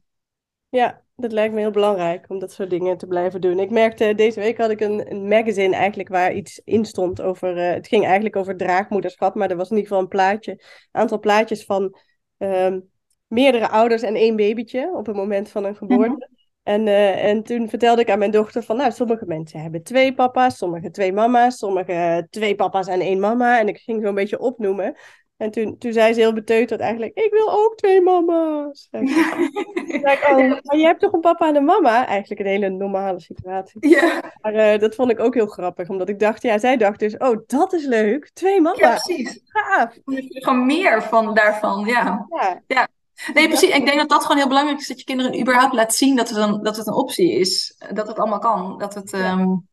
Ja, dat lijkt me heel belangrijk om dat soort dingen te blijven doen. Ik merkte, deze week had ik een, een magazine eigenlijk waar iets in stond over... Uh, het ging eigenlijk over draagmoederschap, maar er was in ieder geval een plaatje. Een aantal plaatjes van um, meerdere ouders en één babytje op het moment van een geboorte. Mm -hmm. En, uh, en toen vertelde ik aan mijn dochter van, nou, sommige mensen hebben twee papa's, sommige twee mama's, sommige twee papa's en één mama. En ik ging zo een beetje opnoemen. En toen, toen zei ze heel beteuterd eigenlijk, ik wil ook twee mama's. ik, oh, maar je hebt toch een papa en een mama? Eigenlijk een hele normale situatie. Ja. Maar uh, dat vond ik ook heel grappig, omdat ik dacht, ja, zij dacht dus, oh, dat is leuk, twee mama's. Ja, precies. Gaaf. Gewoon meer van daarvan, ja. Ja. ja. Nee, precies. Ik denk dat dat gewoon heel belangrijk is, dat je kinderen überhaupt laat zien dat het een, dat het een optie is. Dat het allemaal kan. Dat het, ja, um,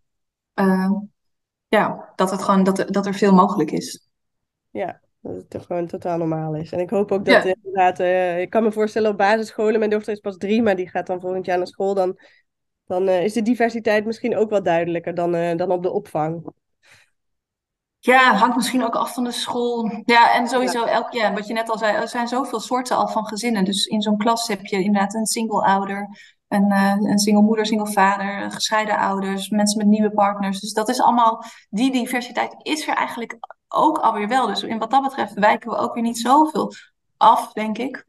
uh, ja dat, het gewoon, dat, dat er veel mogelijk is. Ja, dat het gewoon totaal normaal is. En ik hoop ook dat ja. inderdaad, uh, ik kan me voorstellen op basisscholen, mijn dochter is pas drie, maar die gaat dan volgend jaar naar school, dan, dan uh, is de diversiteit misschien ook wat duidelijker dan, uh, dan op de opvang. Ja, hangt misschien ook af van de school. Ja, en sowieso elk jaar, wat je net al zei, er zijn zoveel soorten al van gezinnen. Dus in zo'n klas heb je inderdaad een single ouder, een, een single moeder, single vader, gescheiden ouders, mensen met nieuwe partners. Dus dat is allemaal, die diversiteit is er eigenlijk ook alweer wel. Dus in wat dat betreft wijken we ook weer niet zoveel af, denk ik.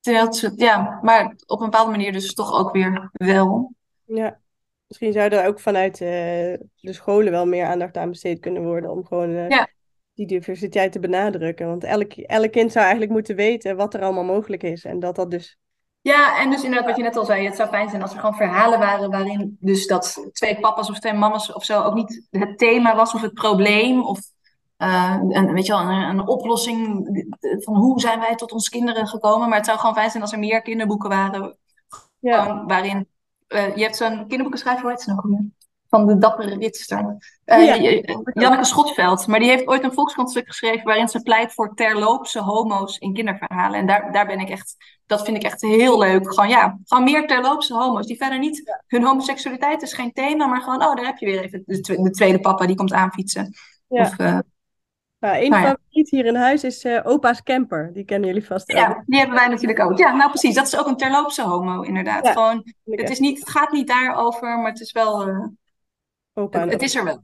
Terwijl ja, maar op een bepaalde manier dus toch ook weer wel. Ja, misschien zou er ook vanuit uh, de scholen wel meer aandacht aan besteed kunnen worden om gewoon uh, ja. die diversiteit te benadrukken. Want elk, elk kind zou eigenlijk moeten weten wat er allemaal mogelijk is. En dat dat dus ja, en dus inderdaad wat je net al zei, het zou fijn zijn als er gewoon verhalen waren waarin dus dat twee papa's of twee mama's of zo ook niet het thema was of het probleem of uh, een, weet je wel, een, een, oplossing van hoe zijn wij tot onze kinderen gekomen. Maar het zou gewoon fijn zijn als er meer kinderboeken waren ja. waarin uh, je hebt zo'n kinderboekenschrijver, hoe heet ze nog meer? Van de dappere ritster. Uh, ja. Janneke Schotveld. Maar die heeft ooit een volkskrantstuk geschreven waarin ze pleit voor terloopse homo's in kinderverhalen. En daar, daar ben ik echt, dat vind ik echt heel leuk. Gewoon ja, gewoon meer terloopse homo's. Die verder niet, ja. hun homoseksualiteit is geen thema, maar gewoon, oh, daar heb je weer even de, de tweede papa die komt aanfietsen. Ja. Of, nou, een nou, favoriet hier in huis is uh, opa's camper. Die kennen jullie vast. Ja, die hebben wij natuurlijk ook. Ja, nou precies. Dat is ook een terloopse homo, inderdaad. Ja, Gewoon, het, is niet, het gaat niet daarover, maar het is wel... Uh, Opa het, het is er wel.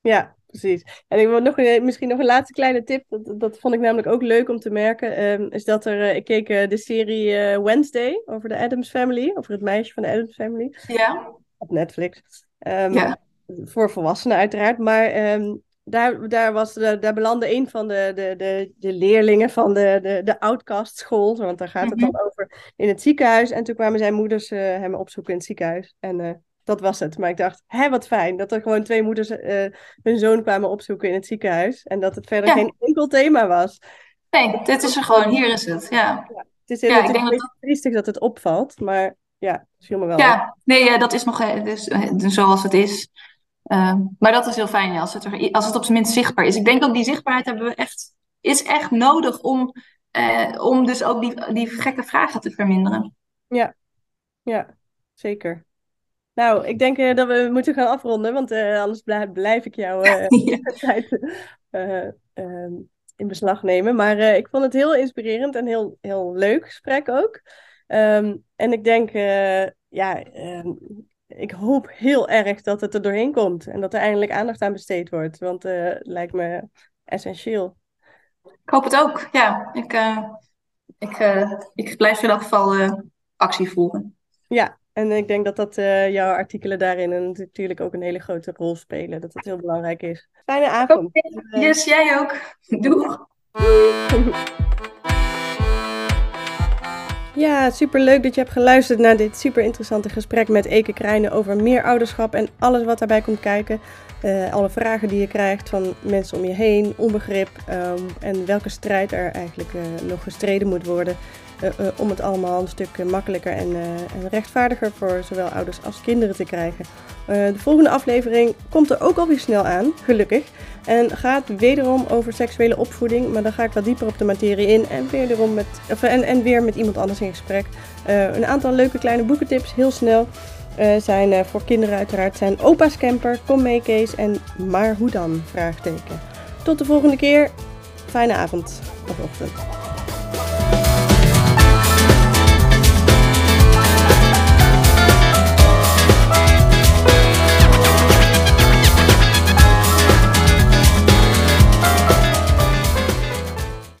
Ja, precies. En ik wil nog een, misschien nog een laatste kleine tip. Dat, dat vond ik namelijk ook leuk om te merken. Um, is dat er, uh, ik keek uh, de serie uh, Wednesday over de Adams Family. Over het meisje van de Adams Family. Ja. Op Netflix. Um, ja. Voor volwassenen uiteraard. Maar um, daar, daar, was, de, daar belandde een van de, de, de, de leerlingen van de, de, de outcast school, want daar gaat het dan over, in het ziekenhuis. En toen kwamen zijn moeders uh, hem opzoeken in het ziekenhuis. En uh, dat was het. Maar ik dacht, hé, wat fijn dat er gewoon twee moeders uh, hun zoon kwamen opzoeken in het ziekenhuis. En dat het verder ja. geen enkel thema was. Nee, dit is er gewoon, hier is het, ja. ja het is, ja, is een beetje triestig dat het opvalt, maar ja, het viel me wel Ja, nee, ja, dat is nog dus, zoals het is. Uh, maar dat is heel fijn ja, als, het er, als het op zijn minst zichtbaar is. Ik denk ook die zichtbaarheid hebben we echt, is echt nodig om, uh, om dus ook die, die gekke vragen te verminderen. Ja, ja zeker. Nou, ik denk uh, dat we moeten gaan afronden, want anders blijf, blijf, ik jou ja. tijd ehm, in beslag nemen. Maar ik vond het heel inspirerend en heel, heel leuk gesprek ook. Um, en ik denk, ja, ik hoop heel erg dat het er doorheen komt en dat er eindelijk aandacht aan besteed wordt, want uh, lijkt me essentieel. Ik hoop het ook, ja. Ik, uh, ik, uh, ik blijf in elk geval actie voeren. Ja, en ik denk dat dat jouw artikelen daarin natuurlijk ook een hele grote rol spelen, dat dat heel belangrijk is. Fijne avond. Okay. Yes, jij ook. Doeg. Ja, super leuk dat je hebt geluisterd naar dit super interessante gesprek met Eke Krijnen over meer ouderschap en alles wat daarbij komt kijken. Uh, alle vragen die je krijgt van mensen om je heen, onbegrip um, en welke strijd er eigenlijk uh, nog gestreden moet worden om het allemaal een stuk makkelijker en, en, rechtvaardiger voor zowel ouders als kinderen te krijgen. de volgende aflevering komt er ook alweer snel aan, gelukkig. En gaat wederom over seksuele opvoeding, maar dan ga ik wat dieper op de materie in en weer, met, of, en, weer met iemand anders in gesprek. een aantal leuke kleine boekentips, heel snel. Zijn voor kinderen uiteraard zijn Opa's Camper, Kom mee Kees en Maar hoe dan? Vraagteken. Tot de volgende keer. Fijne avond of ochtend.